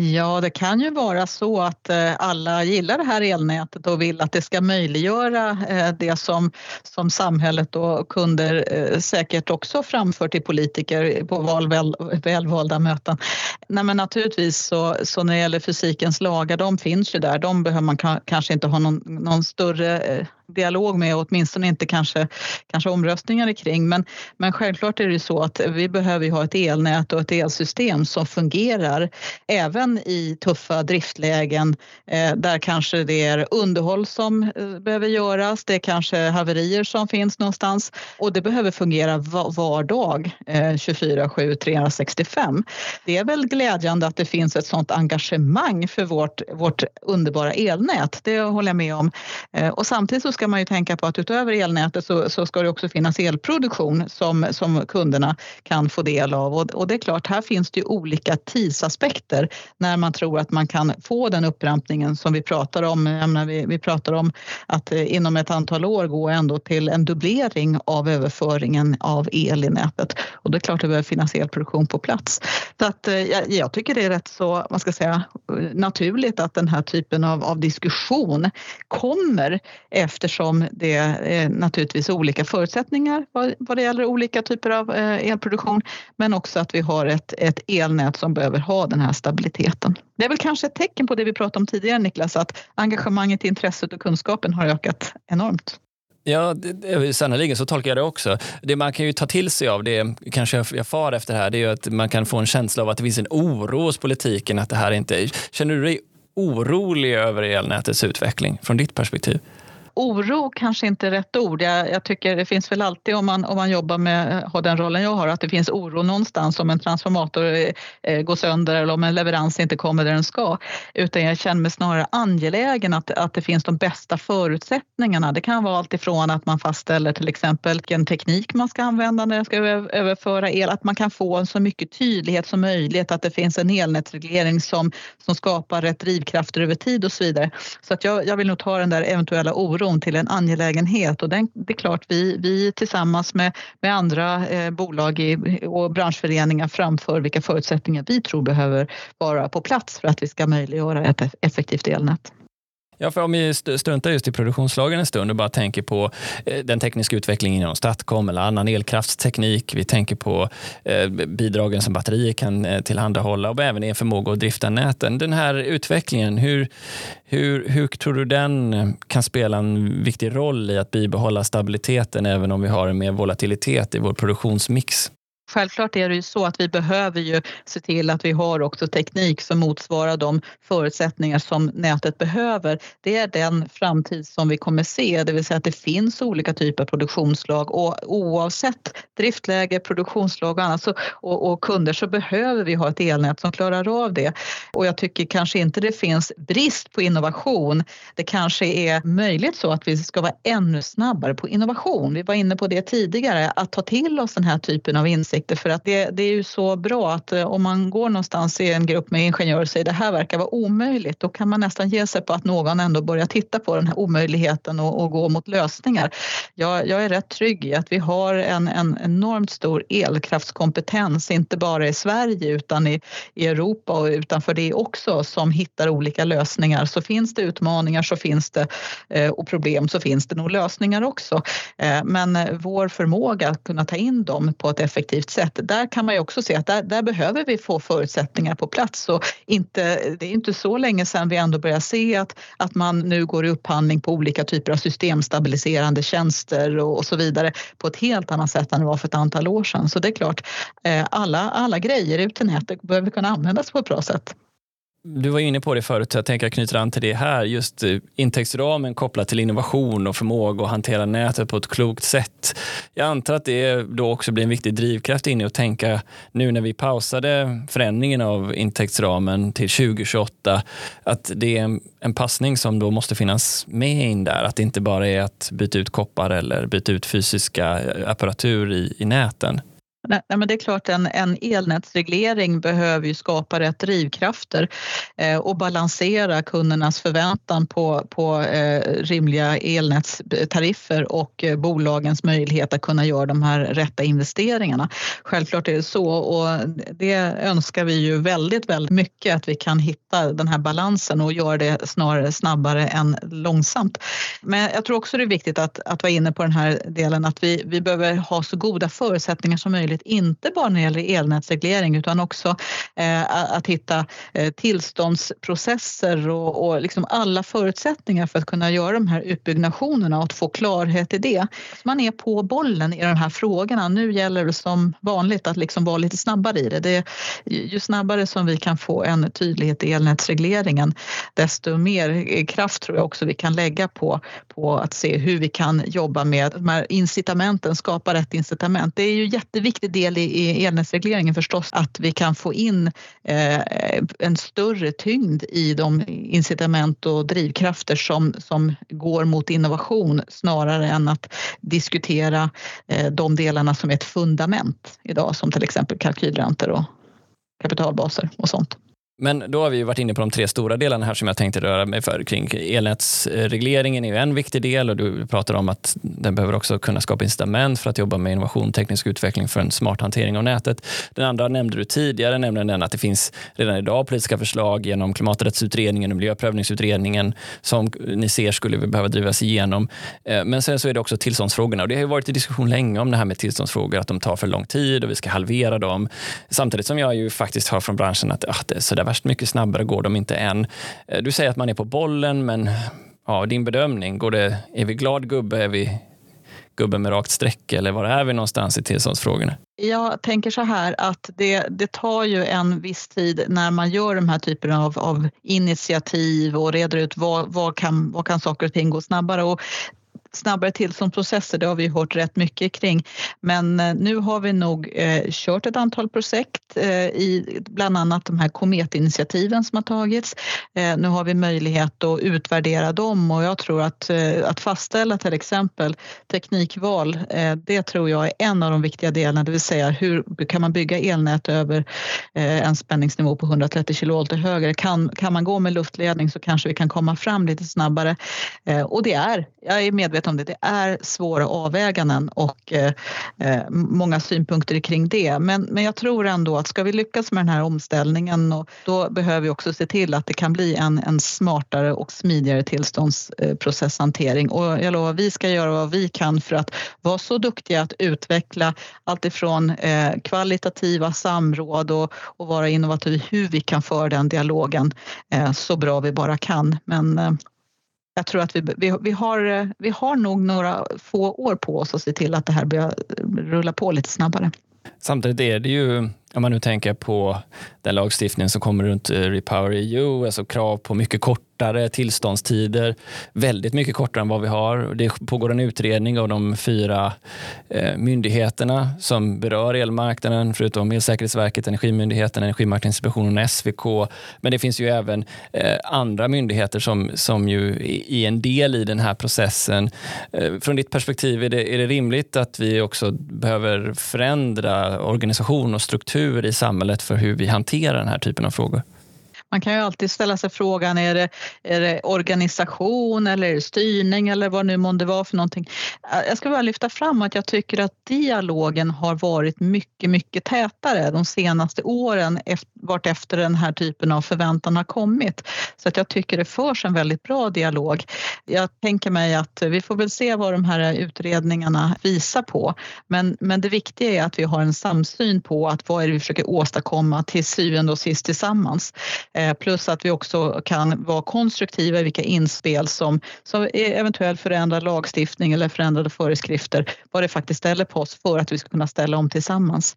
B: Ja, det kan ju vara så att eh, alla gillar det här elnätet och vill att det ska möjliggöra eh, det som, som samhället och kunder eh, säkert också framför till politiker på val, väl, välvalda möten. Nej, men naturligtvis så, så när det gäller fysikens lagar, de finns ju där. De behöver man kanske inte ha någon, någon större dialog med och åtminstone inte kanske, kanske omröstningar kring. Men, men självklart är det ju så att vi behöver ha ett elnät och ett elsystem som fungerar även i tuffa driftlägen eh, där kanske det är underhåll som eh, behöver göras. Det är kanske haverier som finns någonstans och det behöver fungera var, var dag eh, 24-7 365. Det är väl glädjande att det finns ett sådant engagemang för vårt, vårt underbara elnät. Det håller jag med om. Eh, och samtidigt så ska man ju tänka på att utöver elnätet så, så ska det också finnas elproduktion som, som kunderna kan få del av. Och, och, det är klart, här finns det ju olika tidsaspekter när man tror att man kan få den upprampningen som vi pratar om. Menar, vi, vi pratar om att eh, inom ett antal år gå ändå till en dubblering av överföringen av el i nätet. Och det är klart att det behöver finnas elproduktion på plats. Så att, eh, jag, jag tycker det är rätt så, man ska säga, eh, naturligt att den här typen av, av diskussion kommer efter eftersom det är naturligtvis olika förutsättningar vad, det gäller olika typer av eh, elproduktion men också att vi har ett, ett elnät som behöver ha den här stabiliteten. Det är väl kanske ett tecken på det vi pratade om tidigare Niklas, att engagemanget, intresset och kunskapen har ökat enormt.
A: Ja, sannerligen, så tolkar jag det också. Det man kan ju ta till sig av det, kanske jag far efter här, det är ju att man kan få en känsla av att det finns en oro hos politiken att det här inte... Känner du dig orolig över elnätets utveckling från ditt perspektiv?
B: Oro kanske inte är rätt ord. Jag, jag, tycker det finns väl alltid om man, om man jobbar med, har den rollen jag har, att det finns oro någonstans om en transformator eh, eh går sönder eller om en leverans inte kommer där den ska. Utan jag känner mig snarare angelägen att, att det finns de bästa förutsättningarna. Det kan vara alltifrån att man fastställer till exempel vilken teknik man ska använda när jag ska överföra el, att man kan få så mycket tydlighet som möjligt, att det finns en elnätsreglering som, som skapar rätt drivkrafter över tid och så vidare. Så att jag, jag vill nog ta den där eventuella oron till en angelägenhet och den, det är klart vi, vi tillsammans med, med andra eh, bolag i, och branschföreningar framför vilka förutsättningar vi tror behöver vara på plats för att vi ska möjliggöra ett effektivt elnät.
A: Ja, för om vi struntar just i produktionslagen en stund och bara tänker på eh, den tekniska utvecklingen inom Statcom eller annan elkraftsteknik. Vi tänker på eh, bidragen som batterier kan eh, tillhandahålla och även er förmåga att drifta näten. Den här utvecklingen, hur, hur, hur tror du den kan spela en viktig roll i att bibehålla stabiliteten även om vi har en mer volatilitet i vår produktionsmix?
B: Självklart är det ju så att vi behöver ju se till att vi har också teknik som motsvarar de förutsättningar som nätet behöver. Det är den framtid som vi kommer se, det vill säga att det finns olika typer av produktionslag och oavsett driftläge, produktionslag och annat så, och, och kunder så behöver vi ha ett elnät som klarar av det. Och jag tycker kanske inte det finns brist på innovation. Det kanske är möjligt så att vi ska vara ännu snabbare på innovation. Vi var inne på det tidigare, att ta till oss den här typen av insikter insikter för att det, det är ju så bra att eh, om man går någonstans i en grupp med ingenjörer och säger det här verkar vara omöjligt då kan man nästan ge sig på att någon ändå börjar titta på den här omöjligheten och, och gå mot lösningar. Jag, jag, är rätt trygg i att vi har en, en enormt stor elkraftskompetens, inte bara i Sverige utan i, i Europa och utanför det också som hittar olika lösningar. Så finns det utmaningar så finns det eh, och problem så finns det nog lösningar också. Eh, men vår förmåga att kunna ta in dem på ett effektivt effektivt sätt. Där kan man ju också se att där, där behöver vi få förutsättningar på plats. Och inte, det är inte så länge sedan vi ändå börjar se att, att man nu går i upphandling på olika typer av systemstabiliserande tjänster och, och så vidare på ett helt annat sätt än det var för ett antal år sedan. Så det är klart, eh, alla, alla grejer ut i nätet behöver kunna användas på ett bra sätt.
A: Du var inne på det förut, så jag tänker jag knyter an till det här. Just eh, intäktsramen kopplat till innovation och förmåga att hantera nätet på ett klokt sätt. Jag antar att det då också blir en viktig drivkraft in i att tänka nu när vi pausade förändringen av intäktsramen till 2028, att det är en passning som då måste finnas med in där. Att det inte bara är att byta ut koppar eller byta ut fysiska apparatur i, i näten.
B: Nej, men det är klart en, en elnätsreglering behöver ju skapa rätt drivkrafter eh, och balansera kundernas förväntan på, på eh, rimliga elnätstariffer och eh, bolagens möjlighet att kunna göra de här rätta investeringarna. Självklart är det så och det önskar vi ju väldigt, väldigt mycket att vi kan hitta den här balansen och göra det snarare snabbare än långsamt. Men jag tror också det är viktigt att, att vara inne på den här delen att vi, vi behöver ha så goda förutsättningar som möjligt möjligt, inte bara när det gäller elnätsreglering utan också eh, att hitta eh, tillståndsprocesser och, och liksom alla förutsättningar för att kunna göra de här utbyggnationerna och att få klarhet i det. Man är på bollen i de här frågorna. Nu gäller det som vanligt att liksom vara lite snabbare i det. det ju snabbare som vi kan få en tydlighet i elnätsregleringen desto mer eh, kraft tror jag också vi kan lägga på, på att se hur vi kan jobba med de här incitamenten, skapa rätt incitament. Det är ju jätteviktigt viktig del i elnätsregleringen förstås att vi kan få in eh, en större tyngd i de incitament och drivkrafter som, som går mot innovation snarare än att diskutera eh, de delarna som är ett fundament idag som till exempel kalkylräntor och kapitalbaser och sånt.
A: Men då har vi varit inne på de tre stora delarna här som jag tänkte röra mig för kring. Elnätsregleringen är ju en viktig del och du pratar om att den behöver också kunna skapa incitament för att jobba med innovation, teknisk utveckling för en smart hantering av nätet. Den andra nämnde du tidigare, nämligen den att det finns redan idag politiska förslag genom klimaträttsutredningen och miljöprövningsutredningen som ni ser skulle behöva drivas igenom. Eh, men sen så är det också tillståndsfrågorna och det har ju varit i diskussion länge om det här med tillståndsfrågor, att de tar för lång tid och vi ska halvera dem. Samtidigt som jag ju faktiskt hör från branschen att ah, det är sådär värst mycket snabbare går de inte än. Eh, du säger att man är på bollen, men ja, din bedömning, går det, är vi glad gubbe, är vi gubben med rakt streck eller var är vi någonstans i tillståndsfrågorna?
B: Jag tänker så här att det, det tar ju en viss tid när man gör de här typerna av, av initiativ och reder ut vad, vad, kan, vad kan saker och ting gå snabbare. Och snabbare tillståndsprocesser, det har vi hört rätt mycket kring. Men eh, nu har vi nog eh, kört ett antal projekt eh, i bland annat de här kometinitiativen som har tagits. Eh, nu har vi möjlighet att utvärdera dem och jag tror att, eh, att fastställa till exempel teknikval, eh, det tror jag är en av de viktiga delarna, det vill säga hur kan man bygga elnät över eh, en spänningsnivå på 130 kilovolt och högre. Kan, kan man gå med luftledning så kanske vi kan komma fram lite snabbare. Eh, och det är, jag är medveten medveten om det. Det är svåra avväganden och eh, eh, många synpunkter kring det. Men, men jag tror ändå att ska vi lyckas med den här omställningen och då behöver vi också se till att det kan bli en, en smartare och smidigare tillståndsprocesshantering. Och jag lovar, vi ska göra vad vi kan för att vara så duktiga att utveckla alltifrån eh, kvalitativa samråd och, och vara innovativa i hur vi kan föra den dialogen eh, så bra vi bara kan. Men eh, jag tror att vi, vi, vi, har, vi har nog några få år på oss att se till att det här börjar rulla på lite snabbare.
A: Samtidigt är det ju om man nu tänker på den lagstiftning som kommer runt eh, Repower EU, alltså krav på mycket kortare tillståndstider, väldigt mycket kortare än vad vi har. Det pågår en utredning av de fyra eh, myndigheterna som berör elmarknaden, förutom Elsäkerhetsverket, Energimyndigheten, Energimarknadsinspektionen och SVK. Men det finns ju även eh, andra myndigheter som, som ju är en del i den här processen. Eh, från ditt perspektiv, är det, är det rimligt att vi också behöver förändra organisation och struktur struktur i samhället för hur vi hanterar den här typen av frågor?
B: Man kan ju alltid ställa sig frågan, är det, är det organisation eller är det styrning eller vad nu månde vara för någonting. Eh, jag ska bara lyfta fram att jag tycker att dialogen har varit mycket, mycket tätare de senaste åren vart efter den här typen av förväntan har kommit. Så att jag tycker det förs en väldigt bra dialog. Jag tänker mig att vi får väl se vad de här utredningarna visar på. Men, men det viktiga är att vi har en samsyn på att vad är det vi försöker åstadkomma till syvende och sist tillsammans. Eh, plus att vi också kan vara konstruktiva i vilka inspel som, som eventuellt förändrar lagstiftning eller förändrade föreskrifter, vad det faktiskt ställer på oss för att vi ska kunna ställa om tillsammans.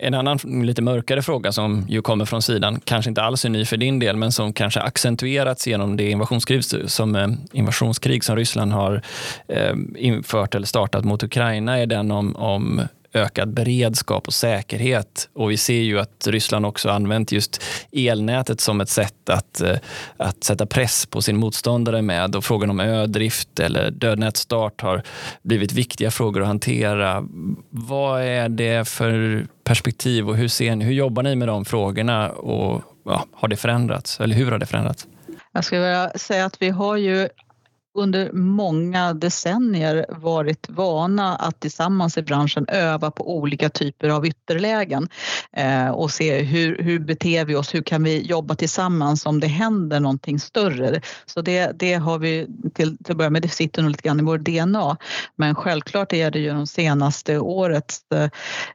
A: En annan lite mörkare fråga som ju kommer från sidan, kanske inte alls är ny för din del, men som kanske accentuerats genom det invasionskrig som, eh, invasionskrig som Ryssland har eh, infört eller startat mot Ukraina är den om, om ökad beredskap och säkerhet. Och vi ser ju att Ryssland också använt just elnätet som ett sätt att, eh, att sätta press på sin motståndare med. Och frågan om ödrift eller dödnätsstart har blivit viktiga frågor att hantera. Vad är det för perspektiv och hur, ser ni, hur jobbar ni med de frågorna? Och ja, Har det förändrats? Eller hur har det förändrats?
B: Jag skulle vilja säga att vi har ju under många decennier varit vana att tillsammans i branschen öva på olika typer av ytterlägen eh, och se hur, hur beter vi oss, hur kan vi jobba tillsammans om det händer någonting större. Så det, det har vi till, till att börja med, det sitter nog lite grann i vår DNA. Men självklart är det ju de senaste årets, eh,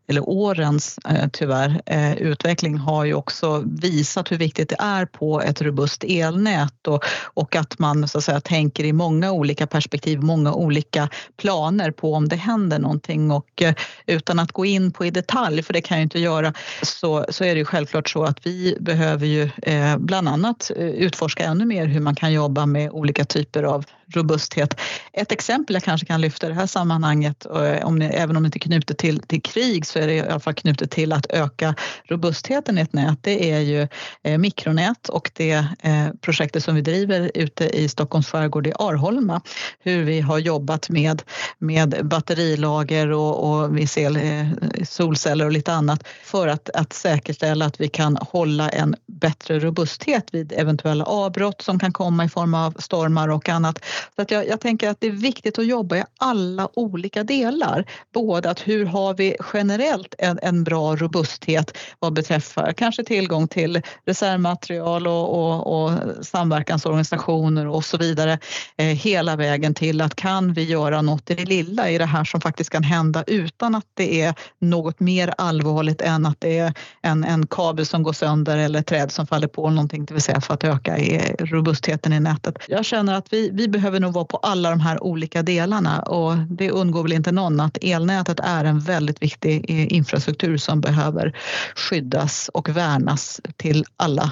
B: eller årens eh, tyvärr, eh, utveckling har ju också visat hur viktigt det är på ett robust elnät och, och att man så att säga tänker i många olika perspektiv, många olika planer på om det händer någonting. Och eh, utan att gå in på i detalj, för det kan jag inte göra, så, så är det ju självklart så att vi behöver ju eh, bland annat eh, utforska ännu mer hur man kan jobba med olika typer av robusthet. Ett exempel jag kanske kan lyfta i det här sammanhanget, eh, om ni, även om det inte är knutet till, till krig så är det i alla fall knutet till att öka robustheten i ett nät. Det är ju eh, mikronät och det eh, projektet som vi driver ute i Stockholms skärgård i Arholma. Hur vi har jobbat med, med batterilager och, och vi ser eh, solceller och lite annat för att, att säkerställa att vi kan hålla en bättre robusthet vid eventuella avbrott som kan komma i form av stormar och annat. Så att jag, jag tänker att det är viktigt att jobba i alla olika delar. Både att hur har vi generellt en, en bra robusthet vad beträffar kanske tillgång till reservmaterial och, och, och samverkansorganisationer och så vidare. Eh, hela vägen till att kan vi göra något i det lilla i det här som faktiskt kan hända utan att det är något mer allvarligt än att det är en, en kabel som går sönder eller träd som faller på någonting, det vill säga för att öka robustheten i nätet. Jag känner att vi, vi behöver behöver nog vara på alla de här olika delarna och det undgår väl inte någon att elnätet är en väldigt viktig eh, infrastruktur som behöver skyddas och värnas till alla,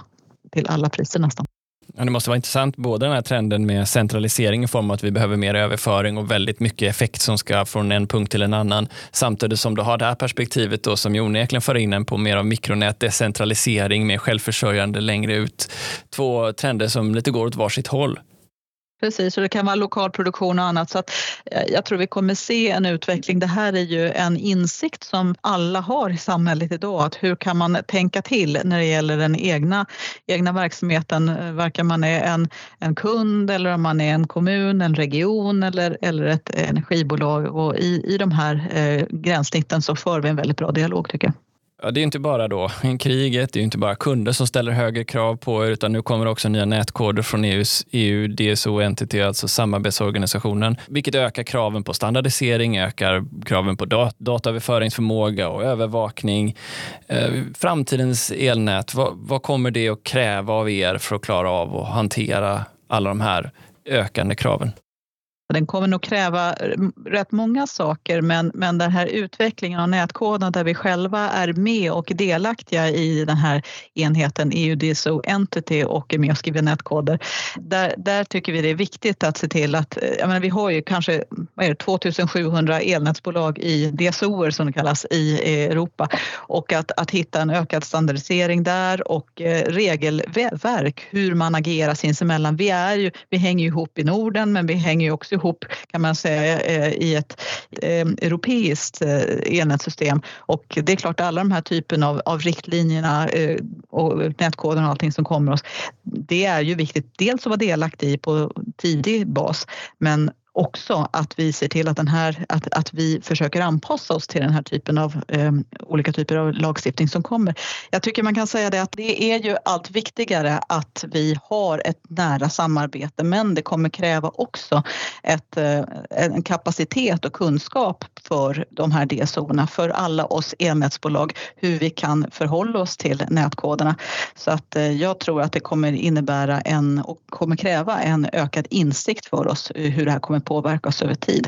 B: till alla priser nästan.
A: Ja, det måste vara intressant, både den här trenden med centralisering i form av att vi behöver mer överföring och väldigt mycket effekt som ska från en punkt till en annan. Samtidigt som du har det här perspektivet då som ju onekligen för in en på mer av mikronät, decentralisering, mer självförsörjande längre ut. Två trender som lite går åt varsitt håll.
B: Precis, och det kan vara lokal produktion och annat. Så att eh, jag tror vi kommer se en utveckling. Det här är ju en insikt som alla har i samhället idag. Att hur kan man tänka till när det gäller den egna, egna verksamheten? Eh, varken man är en, en kund eller om man är en kommun, en region eller, eller ett energibolag. Och i, i de här eh, gränssnitten så för vi en väldigt bra dialog tycker jag.
A: Ja, det är inte bara då [LAUGHS] kriget, det är inte bara kunder som ställer högre krav på er, utan nu kommer också nya nätkoder från EUs EU DSO Entity, alltså samarbetsorganisationen, vilket ökar kraven på standardisering, ökar kraven på dat dataöverföringsförmåga och övervakning. Eh, framtidens elnät, vad, vad kommer det att kräva av er för att klara av att hantera alla de här ökande kraven?
B: Den kommer nog kräva eh, rätt många saker men, men den här utvecklingen av nätkoden där vi själva är med och delaktiga i den här enheten EU-DSO Entity och är med och skriver nätkoder. Där, där tycker vi det är viktigt att se till att, eh, jag menar, vi har ju kanske vad är det, 2700 elnätsbolag i DSOer som det kallas i Europa och att, att hitta en ökad standardisering där och eh, regelverk hur man agerar sinsemellan. Vi, är ju, vi hänger ihop i Norden men vi hänger ju också ihop kan man säga eh, i ett eh, europeiskt eh, elnätssystem. Och det är klart alla de här typen av, av riktlinjerna och nätkoden och allting som kommer oss. Det är ju viktigt dels att vara delaktig i på tidig bas men också att vi ser till att, den här, att, att vi försöker anpassa oss till den här typen av eh, olika typer av lagstiftning som kommer. Jag tycker man kan säga det att det är ju allt viktigare att vi har ett nära samarbete men det kommer kräva också ett, eh, en kapacitet och kunskap för de här DSO-erna, för alla oss elnätsbolag, hur vi kan förhålla oss till nätkoderna. Så att eh, jag tror att det kommer innebära en och kommer kräva en ökad insikt för oss hur det här kommer påverkas över tid.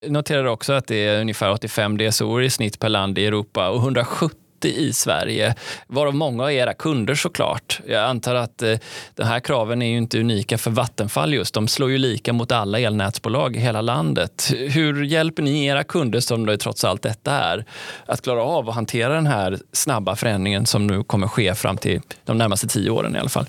A: Jag noterar också att det är ungefär 85 DSO i snitt per land i Europa och 170 i Sverige, varav många av era kunder såklart. Jag antar att eh, de här kraven är ju inte unika för Vattenfall just. De slår ju lika mot alla elnätsbolag i hela landet. Hur hjälper ni era kunder, som det trots allt detta är, att klara av att hantera den här snabba förändringen som nu kommer ske fram till de närmaste tio åren i alla fall?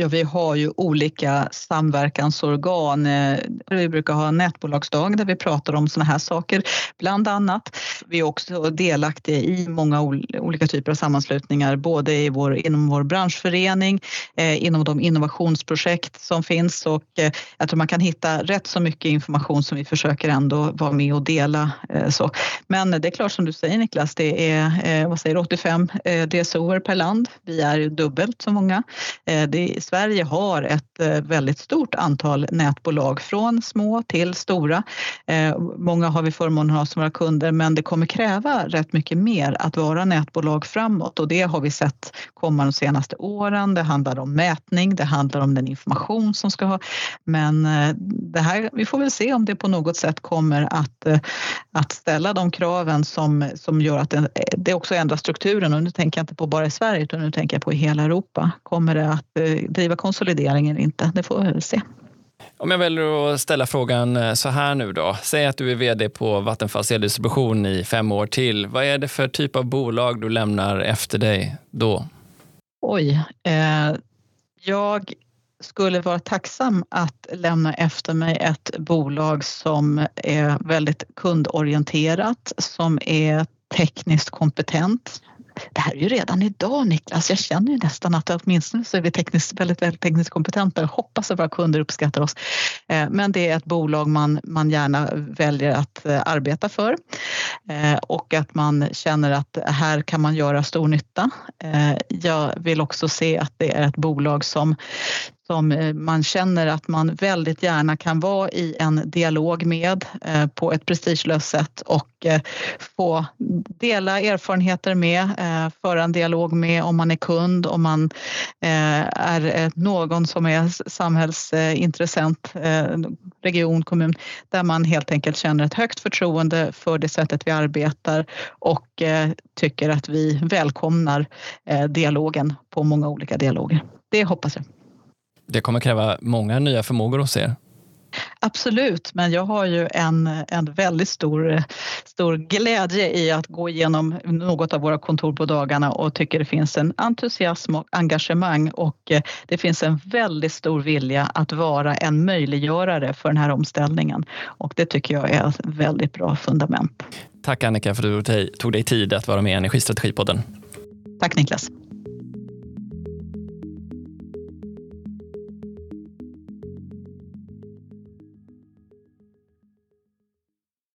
B: Ja, vi har ju olika samverkansorgan. Eh, vi brukar ha en nätbolagsdag där vi pratar om sådana här saker, bland annat. Vi är också delaktiga i många olika typer av sammanslutningar, både i vår, inom vår branschförening, eh, inom de innovationsprojekt som finns och eh, jag tror man kan hitta rätt så mycket information som vi försöker ändå vara med och dela. Eh, så. Men det är klart som du säger Niklas, det är eh, vad säger, 85 eh, DSOer per land. Vi är dubbelt så många. Eh, det Sverige har ett eh, väldigt stort antal nätbolag från små till stora. Eh, många har vi förmånen att ha som våra kunder men det kommer kräva rätt mycket mer att vara nätbolag framåt och det har vi sett komma de senaste åren. Det handlar om mätning, det handlar om den information som ska ha. Men eh, det här, vi får väl se om det på något sätt kommer att, att ställa de kraven som, som gör att det, det också ändrar strukturen och nu tänker jag inte på bara i Sverige utan nu tänker jag på i hela Europa. Kommer det att driva konsolidering eller inte. Det får vi väl se.
A: Om jag väljer att ställa frågan eh, så här nu då. Säg att du är vd på Vattenfalls eldistribution i fem år till. Vad är det för typ av bolag du lämnar efter dig då?
B: Oj. Eh, jag skulle vara tacksam att lämna efter mig ett bolag som är väldigt kundorienterat, som är tekniskt kompetent, det här är ju redan idag Niklas. Jag känner ju nästan att åtminstone så är vi tekniskt, väldigt, väldigt tekniskt kompetenta och hoppas att våra kunder uppskattar oss. Eh, men det är ett bolag man, man gärna väljer att eh, arbeta för eh, och att man känner att här kan man göra stor nytta. Jag vill också se att det är ett bolag som som eh, man känner att man väldigt gärna kan vara i en dialog med eh, på ett prestigelöst sätt och eh, få dela erfarenheter med, föra en dialog med om man är kund, om man är någon som är samhällsintressent, region, kommun, där man helt enkelt känner ett högt förtroende för det sättet vi arbetar och tycker att vi välkomnar dialogen på många olika dialoger. Det hoppas jag.
A: Det kommer kräva många nya förmågor hos er.
B: Absolut, men jag har ju en, en väldigt stor, stor glädje i att gå igenom något av våra kontor på dagarna och tycker det finns en entusiasm och engagemang och eh, det finns en väldigt stor vilja att vara en möjliggörare för den här omställningen och det tycker jag är ett väldigt bra fundament.
A: Tack Annika för att du tog dig tid att vara med i Energistrategipodden.
B: Tack Niklas.